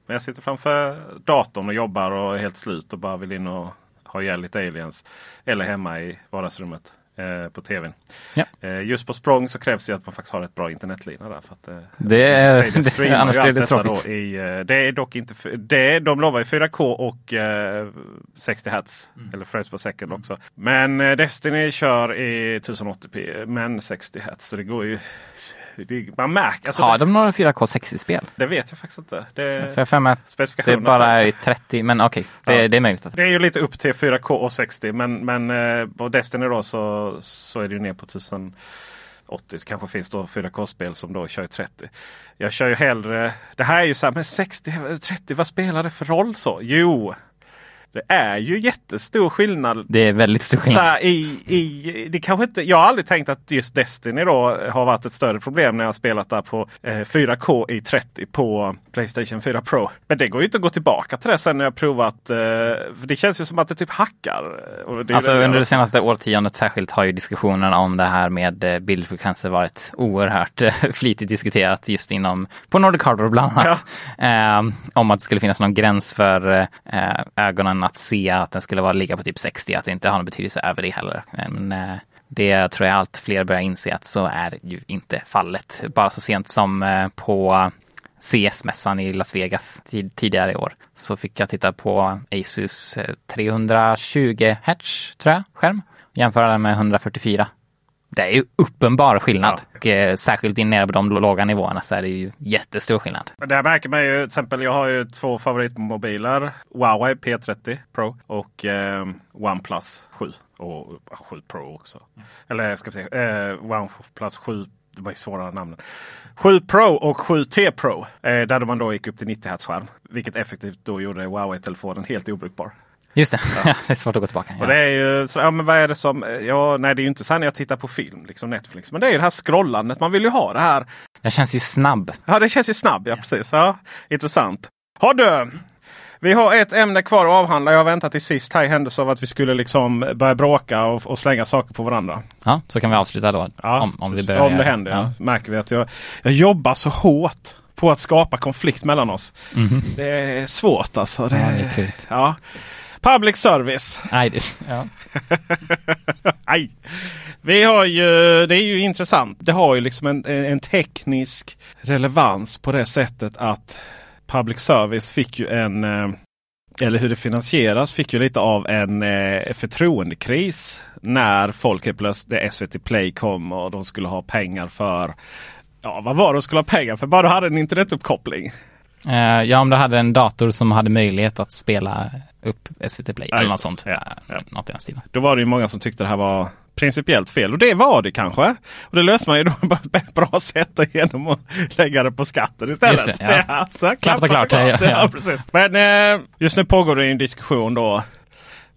jag sitter framför datorn och jobbar och är helt slut och bara vill in och ha ihjäl lite aliens. Eller hemma i vardagsrummet eh, på tvn. Ja. Eh, just på språng så krävs det att man faktiskt har ett bra internetlina där. För att, eh, Det är- det- annars blir allt det tråkigt. Då i, eh, det är dock inte, det, de lovar ju 4K och eh, 60 Hz. Mm. Eller frames per second också. Men eh, Destiny kör i 1080p men 60 Hz. Så det går ju... Det, man märker. Alltså, Har det, de några 4K 60-spel? det vet jag faktiskt inte. Det, För jag att det bara är i 30, men okej, det, Ja. det är möjligt. Att... Det är ju lite upp till 4K och 60 men, men eh, på Destiny då så, så är det ju ner på 1080. Så kanske finns då 4K-spel som då kör i 30. Jag kör ju hellre... Det här är ju så här, men 60, 30, vad spelar det för roll så? Jo, det är ju jättestor skillnad Det är väldigt stor så skillnad. här, i, i, det kanske inte, jag har aldrig tänkt att just Destiny då har varit ett större problem när jag spelat där på eh, 4K i 30 på Playstation 4 Pro. Men det går ju inte att gå tillbaka till det sen när jag provat. Eh, för det känns ju som att det typ hackar. Det Alltså väl- under det senaste årtiondet särskilt har ju diskussionen om det här med eh, bildfrekvenser varit oerhört eh, flitigt diskuterat just inom, på Nordic Hardware bland annat. Eh, om att det skulle finnas någon gräns för eh, ögonen att se att den skulle vara ligga på typ 60, att det inte har någon betydelse över det heller. Eh, men eh, det tror jag allt fler börjar inse att så är ju inte fallet. Bara så sent som eh, på CS-mässan i Las Vegas tid, tidigare i år så fick jag titta på Asus eh, 320 Hz tror jag, skärm. Jämföra den med 144. Det är ju uppenbar skillnad. Och, eh, särskilt in nere på de låga nivåerna så är det ju jättestor skillnad. Det här märker man ju. Till exempel jag har ju två favoritmobiler. Huawei P30 Pro och eh, OnePlus 7. Och eh, 7 Pro också. Eller ska vi säga eh, OnePlus 7. Det var ju svårare namnen. 7 Pro och 7T Pro. Eh, där man då gick upp till 90 Hz skärm. Vilket effektivt då gjorde Huawei-telefonen helt obrukbar. Just det, det är svårt att gå tillbaka. Och det är ju så, ja men vad är det som, ja nej det är ju inte så här när jag tittar på film, liksom Netflix. Men det är ju det här scrollandet, man vill ju ha det här. Den känns ju snabb. Ja det känns ju snabb, ja, precis. Ja, intressant. Har du! Vi har ett ämne kvar att avhandla. Jag har väntat till sist här i händelse av att vi skulle liksom börja bråka och, och slänga saker på varandra. Ja, så kan vi avsluta då. Ja, om, om, det, börjar om det händer. Ja. Märker vi att jag, jag jobbar så hårt på att skapa konflikt mellan oss. Det är svårt alltså. Det. Ja, det är ja. Public service. Nej, det, ja. Aj. Vi har ju, det är ju intressant. Det har ju liksom en, en teknisk relevans på det sättet att public service fick ju en, eh, eller hur det finansieras, fick ju lite av en eh, förtroendekris när folk helt plötsligt, SVT Play kom och de skulle ha pengar för Ja, vad var det de skulle ha pengar för? Bara du hade en internetuppkoppling. Eh, ja, om du hade en dator som hade möjlighet att spela upp SVT Play Ja, eller något sånt. Ja, Ja, ja. Något i den stilen. Då var det ju många som tyckte det här var principiellt fel. Och det var det kanske. Och det löste man ju då på ett bra sätt genom att lägga det på skatten istället. Just det, ja. och klart, klart. ja, Ja, ja. precis. Men eh, just nu pågår det en diskussion då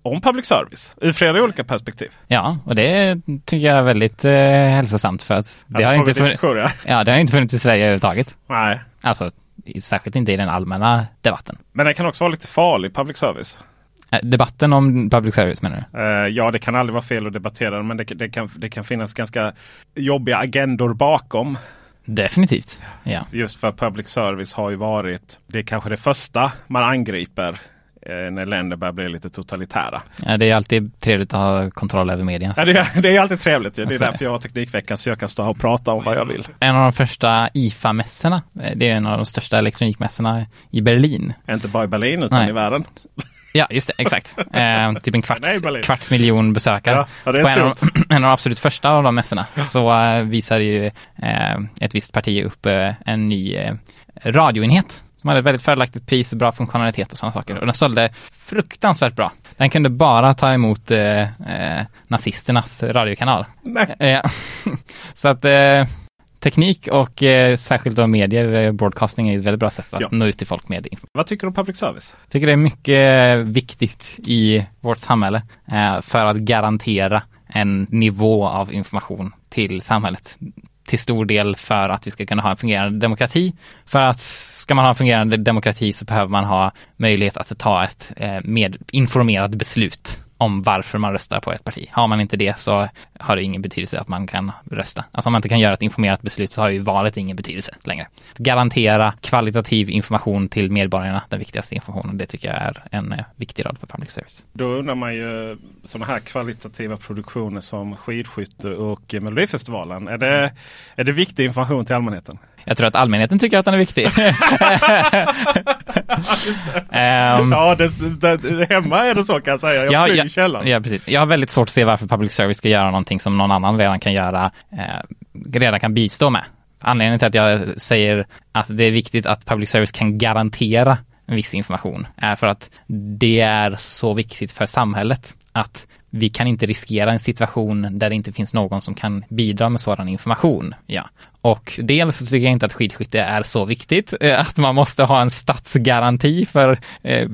om public service ur flera olika perspektiv. Ja, och det tycker jag är väldigt eh, hälsosamt för att det, Ja, har inte funnits, ja. ja, det har inte funnits i Sverige överhuvudtaget. Nej. Alltså, särskilt inte i den allmänna debatten. Men den kan också vara lite farlig, public service. Eh, Debatten om public service menar du? Eh, ja, det kan aldrig vara fel att debattera men det, det, kan, det kan finnas ganska jobbiga agendor bakom. Definitivt. Ja. Just för public service har ju varit, det är kanske det första man angriper när länder börjar bli lite totalitära. ja, det är alltid trevligt att ha kontroll över medierna. Ja, det, är, det är alltid trevligt. Det är Alltså- därför jag har Teknikveckan så jag kan stå här och prata om vad jag vill. En av de första IFA-mässorna, eh, det är en av de största elektronikmässorna i Berlin. Inte bara i Berlin utan Nej. i världen. Ja, just det, exakt. Eh, typ en kvarts, Nej, kvarts miljon besökare. Ja, ja, på en, av, de- en av de absolut första av de mässorna så eh, visar ju eh, ett visst parti upp eh, en ny eh, radioenhet som hade väldigt fördelaktigt pris och bra funktionalitet och sådana saker. Och den sålde fruktansvärt bra. Den kunde bara ta emot eh, eh, nazisternas radiokanal. Eh, så att eh, teknik och eh, särskilt då medier, eh, broadcasting är ett väldigt bra sätt att Ja. nå ut till folk med information. Vad tycker du om public service? Jag tycker det är mycket viktigt i vårt samhälle eh, för att garantera en nivå av information till samhället. Till stor del för att vi ska kunna ha en fungerande demokrati. För att ska man ha en fungerande demokrati så behöver man ha möjlighet att ta ett eh, med informerat beslut om varför man röstar på ett parti. Har man inte det så har det ingen betydelse att man kan rösta. Alltså om man inte kan göra ett informerat beslut så har ju valet ingen betydelse längre. Att garantera kvalitativ information till medborgarna, den viktigaste informationen, det tycker jag är en eh, viktig roll för public service. Då undrar man ju sådana här kvalitativa produktioner som skidskytte och Melodifestivalen. Är det, är det viktig information till allmänheten? Jag tror att allmänheten tycker att den är viktig. um, ja, det, det, hemma är det så kan jag säga. Jag ja, flyger källan. Ja, precis. Jag har väldigt svårt att se varför public service ska göra någonting som någon annan redan kan göra, eh, redan kan bistå med. Anledningen till att jag säger att det är viktigt att public service kan garantera en viss information är för att det är så viktigt för samhället att vi kan inte riskera en situation där det inte finns någon som kan bidra med sådan information. Ja. Och dels så tycker jag inte att skidskytte är så viktigt eh, att man måste ha en statsgaranti för, eh,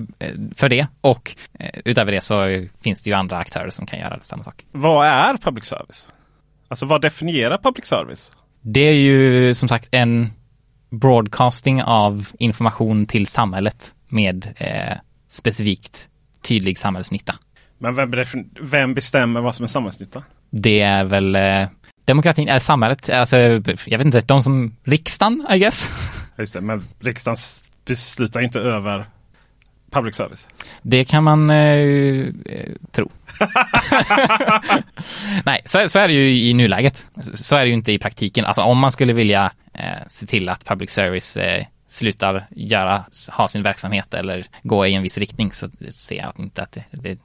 för det. Och eh, utöver det så finns det ju andra aktörer som kan göra samma sak. Vad är public service? Alltså vad definierar public service? Det är ju som sagt en broadcasting av information till samhället med eh, specifikt tydlig samhällsnytta. Men vem, vem bestämmer vad som är samhällsnytta? Det är väl eh, demokratin, eller samhället, alltså jag vet inte, de som, riksdagen I guess. Just det, men riksdagen beslutar inte över public service. Det kan man eh, tro. Nej, så, så, är det ju i nuläget. Så är det ju inte i praktiken. Alltså om man skulle vilja eh, se till att public service eh, slutar göra, ha sin verksamhet eller gå i en viss riktning så ser jag inte att det, det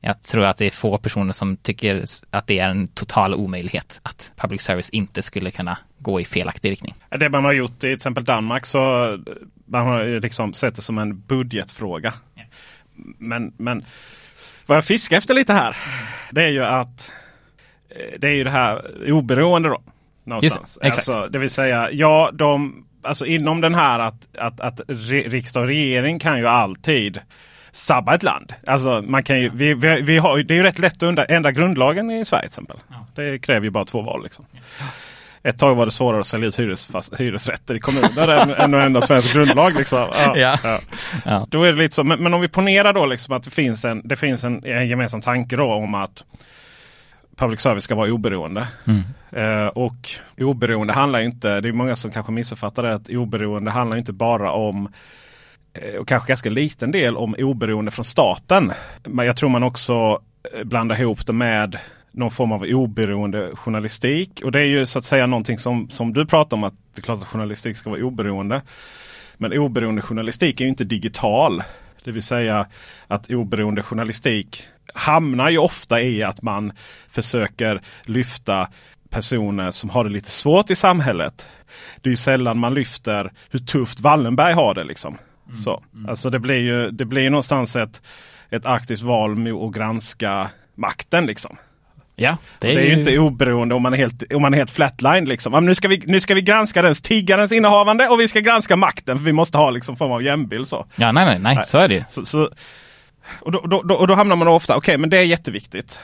jag tror att det är få personer som tycker att det är en total omöjlighet att public service inte skulle kunna gå i felaktig riktning. Det man har gjort i till exempel Danmark så man har liksom sett det som en budgetfråga. Ja. Men, men vad jag fiskar efter lite här det är ju att eh, det är ju det här oberoende då. Någonstans. Just, exakt. Alltså, det vill säga, ja, de, alltså inom den här att, att, att riksdag och regering kan ju alltid sabba ett land. Alltså man kan ju, vi, vi, vi har, det är ju rätt lätt att ändra grundlagen i Sverige till exempel. Ja. Det kräver ju bara två val. Liksom. Ja. Ett tag var det svårare att sälja ut hyres, fast, hyresrätter i kommuner än, än att ändra svensk grundlag. Liksom. Ja, ja. Då är det lite så. Men, men, om vi ponerar då liksom att det finns en, det finns en, en gemensam tanke då om att public service ska vara oberoende. Mm. Eh, och oberoende handlar inte, det är många som kanske missuppfattar det, att oberoende handlar inte bara om Eh, och kanske ganska liten del om oberoende från staten. Men jag tror man också eh, blandar ihop det med någon form av oberoende journalistik. Och det är ju så att säga någonting som, som du pratar om att det är klart att journalistik ska vara oberoende. Men oberoende journalistik är ju inte digital. Det vill säga att oberoende journalistik hamnar ju ofta i att man försöker lyfta personer som har det lite svårt i samhället. Det är ju sällan man lyfter hur tufft Wallenberg har det. liksom. Mm. Så. Mm. Alltså det blir ju det blir någonstans ett, ett aktivt val att granska makten. liksom. Ja, det är, det är ju inte oberoende om man är helt, om man är helt flatline. Liksom. nu, ska vi, nu ska vi granska den tiggarens innehavande och vi ska granska makten. För Vi måste ha liksom form av jämnbild. Så. Ja, nej, nej, nej, så är det så, så, och, då, då, då, och då hamnar man ofta, okej okay, men det är jätteviktigt.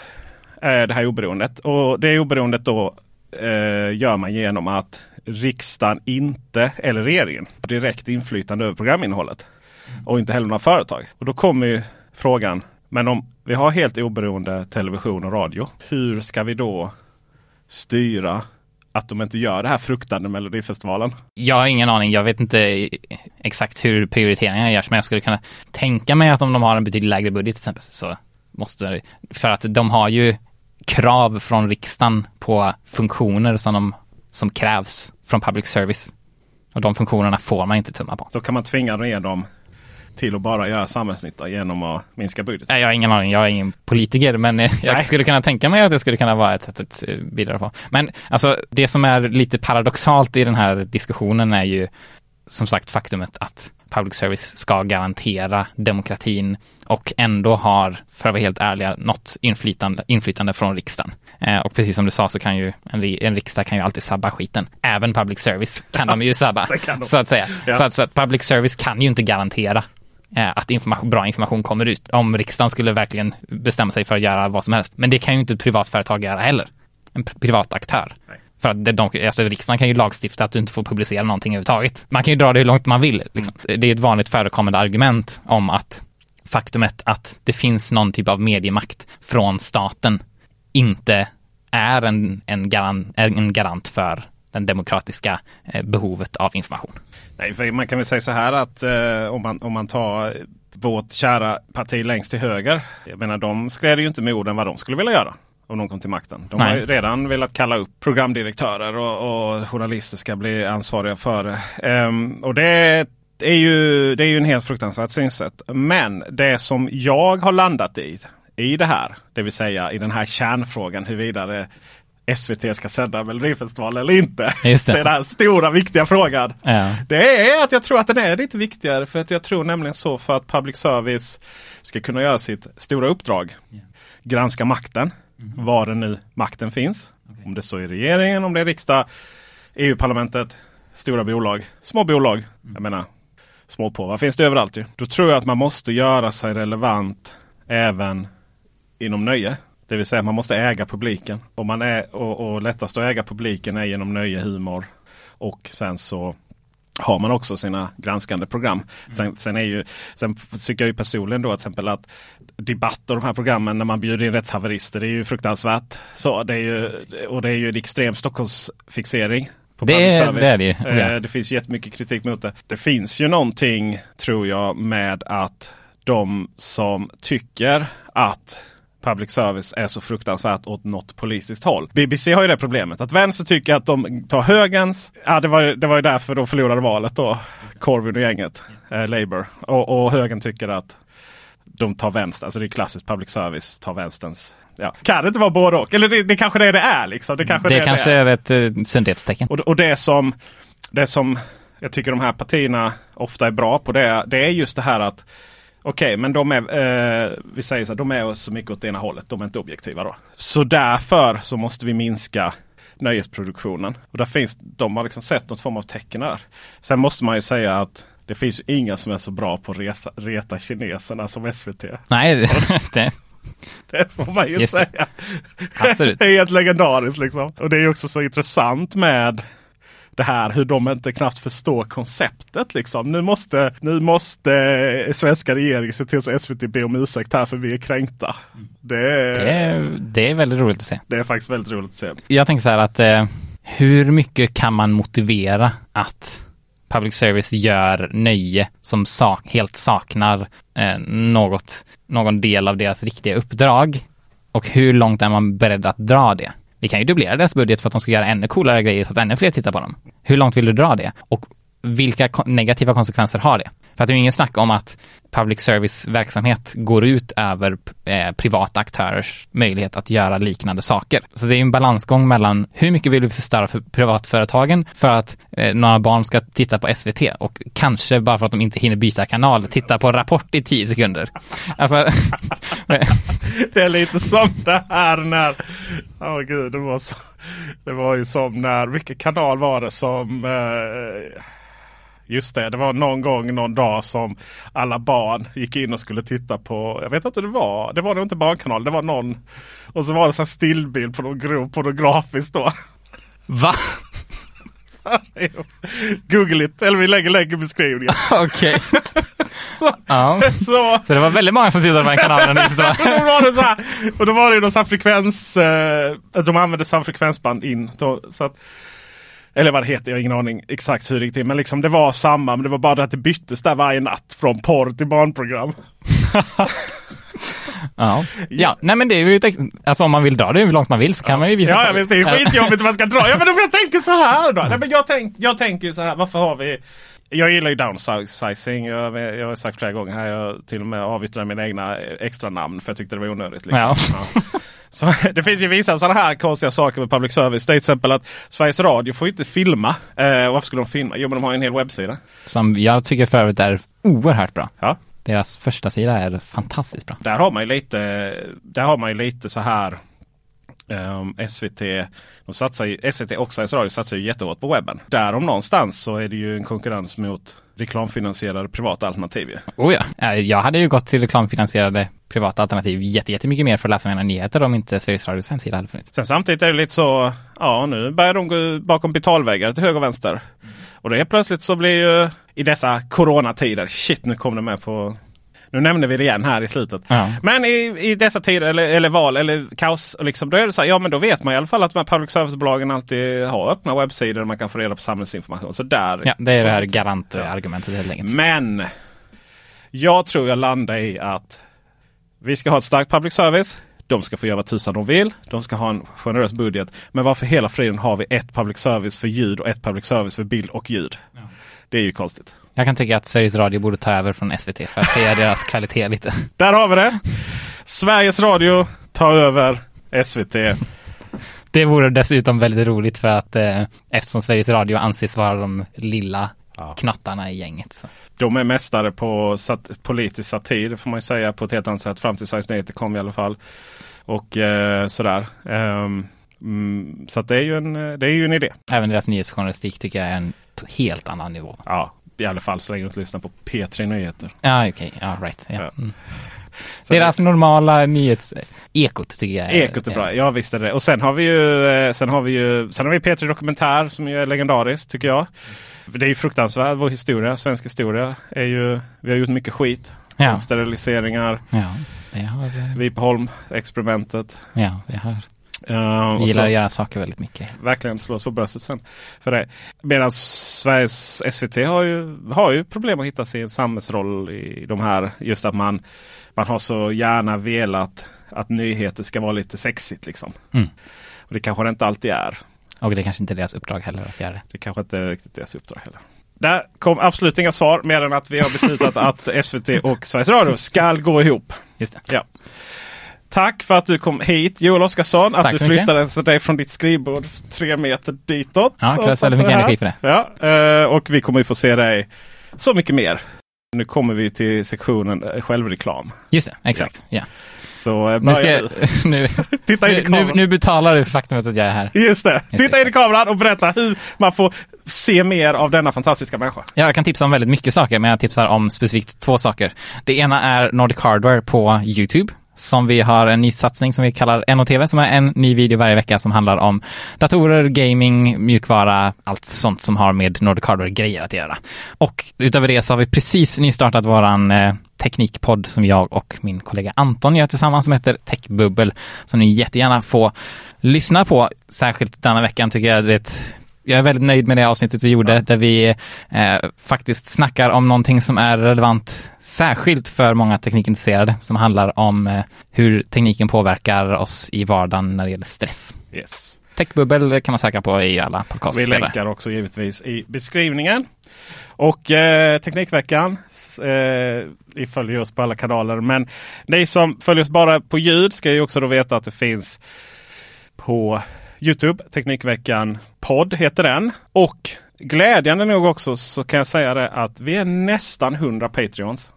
Eh, det här oberoendet. Och det oberoendet då eh, gör man genom att riksdagen inte, eller regeringen, direkt inflytande över programinnehållet. Och inte heller några företag. Och då kommer ju frågan, men om vi har helt oberoende television och radio. Hur ska vi då styra att de inte gör det här fruktande Melodifestivalen? Jag har ingen aning. Jag vet inte exakt hur prioriteringarna görs, men jag skulle kunna tänka mig att om de har en betydligt lägre budget till exempel så måste det, för att de har ju krav från riksdagen på funktioner som de som krävs från public service. Och de funktionerna får man inte tumma på. Då kan man tvinga ner dem till att bara göra samhällsnytta genom att minska budgeten? Jag har ingen aning, jag är ingen politiker men jag Nej. skulle kunna tänka mig att det skulle kunna vara ett sätt att eh, bidra på. Men alltså det som är lite paradoxalt i den här diskussionen är ju som sagt faktumet att public service ska garantera demokratin och ändå har, för att vara helt ärliga, något inflytande, inflytande från riksdagen. Eh, och precis som du sa så kan ju en, en riksdag kan ju alltid sabba skiten. Även public service kan de ju sabba, så att säga. Ja. Så, att, så att public service kan ju inte garantera eh, att information, bra information kommer ut. Om riksdagen skulle verkligen bestämma sig för att göra vad som helst. Men det kan ju inte ett privat företag göra heller. En privat aktör. Nej. För att de, alltså riksdagen kan ju lagstifta att du inte får publicera någonting överhuvudtaget. Man kan ju dra det hur långt man vill. Liksom. Mm. Det är ett vanligt förekommande argument om att faktumet att det finns någon typ av mediemakt från staten inte är en, en, garant, en garant för den demokratiska eh, behovet av information. Nej, för man kan väl säga så här att eh, om, man, om man tar vårt kära parti längst till höger. Jag menar de skrev ju inte med orden vad de skulle vilja göra om de kom till makten. De Nej. har ju redan velat kalla upp programdirektörer och, och journalister ska bli ansvariga för det. Um, och det är, ju, det är ju en helt fruktansvärt synsätt. Men det som jag har landat i i det här, det vill säga i den här kärnfrågan huruvida det SVT ska sända Melodifestivalen eller inte. Just det. det är den stora viktiga frågan. Ja. Det är att jag tror att den är lite viktigare. För att jag tror nämligen så för att public service ska kunna göra sitt stora uppdrag. Yeah. Granska makten. Mm. Var det nu makten finns. Okay. Om det så är regeringen, om det är riksdag, EU-parlamentet, stora bolag, små bolag. Mm. Jag menar, småpåvar finns det överallt ju. Då tror jag att man måste göra sig relevant även inom nöje. Det vill säga man måste äga publiken. Och, man är, och, och lättast att äga publiken är genom nöje, humor. Och sen så har man också sina granskande program. Mm. Sen, sen, är ju, sen tycker jag ju personligen då till exempel att debatt och de här programmen när man bjuder in rättshaverister det är ju fruktansvärt. Så det är ju, och det är ju en extrem Stockholmsfixering. På det, är, det är det ju. Eh, det finns jättemycket kritik mot det. Det finns ju någonting tror jag med att de som tycker att public service är så fruktansvärt åt något politiskt håll. BBC har ju det problemet att vänster tycker att de tar högens. Ja, det var, det var ju därför de förlorade valet då. Corvin och gänget, eh, Labour. Och, och högern tycker att de tar vänster. Alltså det är klassiskt public service tar vänsterns Ja. Kan det inte vara både och? Eller det, det kanske det är det är. Liksom. Det kanske, det, det kanske är. är ett uh, sundhetstecken. Och, och det, som, det som jag tycker de här partierna ofta är bra på det, det är just det här att Okej, okay, men de är, eh, vi säger så här, de är så mycket åt ena hållet. De är inte objektiva då. Så därför så måste vi minska nöjesproduktionen. Och där finns, de har liksom sett något form av tecken där. Sen måste man ju säga att det finns inga som är så bra på att resa, reta kineserna som SVT. Nej, det, det får man ju Just säga. Absolut. det är helt legendariskt liksom. Och det är också så intressant med det här hur de inte knappt förstår konceptet. Liksom. Nu, måste, nu måste svenska regeringen se till så SVT ber om ursäkt här för vi är kränkta. Det är, det är, det är väldigt roligt att se. Det är faktiskt väldigt roligt att se. Jag tänker så här att eh, hur mycket kan man motivera att public service gör nöje som sak, helt saknar eh, något, någon del av deras riktiga uppdrag? Och hur långt är man beredd att dra det? Vi kan ju dubblera deras budget för att de ska göra ännu coolare grejer så att ännu fler tittar på dem. Hur långt vill du dra det? Och vilka negativa konsekvenser har det? För att det är ju ingen snack om att public service verksamhet går ut över eh, privata aktörers möjlighet att göra liknande saker. Så det är en balansgång mellan hur mycket vill vi förstöra för privatföretagen för att eh, några barn ska titta på SVT och kanske bara för att de inte hinner byta kanal titta på Rapport i tio sekunder. Alltså... det är lite som det här när, åh oh, gud, det var så, det var ju som när, vilken kanal var det som eh, Just det, det var någon gång någon dag som alla barn gick in och skulle titta på. Jag vet inte hur det var. Det var nog inte Barnkanalen. Det var någon. Och så var det så stillbild på någon grov pornografiskt då. Va? Google it, eller vi lägger länk i beskrivningen. Okej. så, ja. så, så det var väldigt många som tittade på den kanalen just då. då var det så här, och då var det ju någon frekvens, eh, de använde samma frekvensband in. Då, så att, eller vad det heter, jag har ingen aning exakt hur det gick till. Men liksom det var samma, men det var bara det att det byttes där varje natt. Från porr till barnprogram. ja. ja, nej men det är ju, alltså om man vill dra det hur långt man vill så kan ja. man ju visa Ja, ja visst det är skitjobbigt om man ska dra. Ja men jag tänker så här då. Nej, men jag, tänk, jag tänker ju så här, varför har vi jag gillar ju downsizing. Jag, jag har sagt flera gånger här. Jag till och med avyttrade mina egna extra namn för jag tyckte det var onödigt. Liksom. Ja. Ja. Så, det finns ju vissa sådana här konstiga saker med public service. Det är till exempel att Sveriges Radio får inte filma. Eh, varför skulle de filma? Jo men de har en hel webbsida. Som jag tycker för övrigt är oerhört bra. Ja. Deras första sida är fantastiskt bra. Där har man ju lite, där har man ju lite så här Um, SVT, de satsar ju, SVT och Sveriges Radio satsar ju jättehårt på webben. Där om någonstans så är det ju en konkurrens mot reklamfinansierade privata alternativ. Oh ja, jag hade ju gått till reklamfinansierade privata alternativ jättemycket mer för att läsa mina nyheter om inte Sveriges Radios hemsida hade funnits. Sen samtidigt är det lite så, ja nu börjar de gå bakom betalväggar till höger och vänster. Och det är plötsligt så blir ju i dessa coronatider, shit nu kom det med på Nu nämner vi det igen här i slutet. Ja. Men i, i dessa tider eller, eller val eller kaos. Liksom, då är det så här, ja men då vet man i alla fall att de här public service-bolagen alltid har öppna webbsidor där man kan få reda på samhällsinformation. Så där. Ja, det är det här garantargumentet helt enkelt. Men jag tror jag landar i att vi ska ha ett starkt public service. De ska få göra vad tusan de vill. De ska ha en generös budget. Men varför hela friden har vi ett public service för ljud och ett public service för bild och ljud? Det är ju konstigt. Jag kan tycka att Sveriges Radio borde ta över från SVT för att höja deras kvalitet lite. Där har vi det! Sveriges Radio tar över SVT. Det vore dessutom väldigt roligt för att eh, eftersom Sveriges Radio anses vara de lilla Ja. knattarna i gänget. Så. De är mästare på sat politisk satir det får man ju säga på ett helt annat sätt. Fram till Sveriges Nyheter kom i alla fall. Och eh, sådär. Ehm, mm, så det är, ju en, det är ju en idé. Även deras nyhetsjournalistik tycker jag är en helt annan nivå. Ja, i alla fall så länge du inte lyssnar på P3 Nyheter. Ja, okej. Ja, right. Ja. Mm. Deras normala nyhets... Ekot tycker jag Ekot är bra, ja visst är det. Och sen har vi ju, eh, sen har vi ju sen har vi P3 Dokumentär som ju är legendariskt tycker jag. Det är ju fruktansvärt, vår historia, svensk historia. Är ju, vi har gjort mycket skit. Ja. Steriliseringar, Ja, vi har... eh, Vipeholm-experimentet. Ja, vi har... Uh, Vi gillar att göra saker väldigt mycket. verkligen slå oss på bröstet sen. För det. Medan Sveriges SVT har ju, har ju problem att hitta sin samhällsroll i de här. Just att man, man har så gärna velat att nyheter ska vara lite sexigt. Liksom. Mm. Och det kanske det inte alltid är. Och det kanske inte är deras uppdrag heller att göra det. Det kanske inte är riktigt deras uppdrag heller. Där kom absolut inga svar mer än att vi har beslutat att SVT och Sveriges Radio ska gå ihop. Just det. Ja. Tack för att du kom hit Joel Oskarsson. Att Tack du mycket. flyttade dig från ditt skrivbord tre meter ditåt. Ja, krävs väldigt mycket energi för det. Ja, eh, och vi kommer ju få se dig så mycket mer. Nu kommer vi till sektionen eh, självreklam. Just det, exakt. Ja. Så eh, Nu, ska jag, nu, Titta in i nu, nu, kameran. nu betalar du för faktumet att jag är här. Just det. det, Titta in i kameran och berätta hur man får se mer av denna fantastiska människa. Ja, jag kan tipsa om väldigt mycket saker, men jag tipsar om specifikt två saker. Det ena är Nordic Hardware på YouTube. Som vi har en ny satsning som vi kallar NOTV som är en ny video varje vecka som handlar om datorer, gaming, mjukvara, allt sånt som har med Nordic Hardware-grejer att göra. Och utöver det så har vi precis nystartat våran eh, teknikpodd som jag och min kollega Anton gör tillsammans som heter Techbubbel som ni jättegärna får lyssna på. Särskilt denna veckan tycker jag det är ett jag är väldigt nöjd med det avsnittet vi gjorde där vi eh, faktiskt snackar om någonting som är relevant särskilt för många teknikintresserade som handlar om eh, hur tekniken påverkar oss i vardagen när det gäller stress. Yes. Techbubbel kan man söka på i alla Vi podcastspelare. länkar också givetvis i beskrivningen. Och eh, Teknikveckan. Eh, ni följer oss på alla kanaler. Men ni som följer oss bara på ljud ska ju också då veta att det finns på Youtube. Teknikveckan podd heter den. Och glädjande nog också så kan jag säga det att vi är nästan 100 Patreons.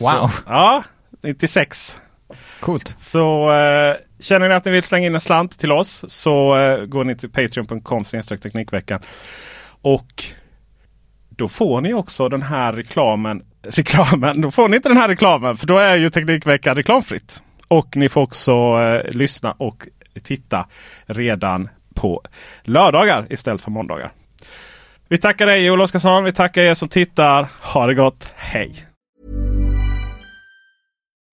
Wow. Så, ja, 96. Coolt. Så eh, känner ni att ni vill slänga in en slant till oss så eh, går ni till patreon.com teknikveckan. Och då får ni också den här reklamen. Reklamen, då får ni inte den här reklamen för då är ju Teknikveckan reklamfritt. Och ni får också eh, lyssna och titta redan på lördagar istället för måndagar. Vi tackar dig Joel Oskarsson. Vi tackar er som tittar. Ha det gott. Hej!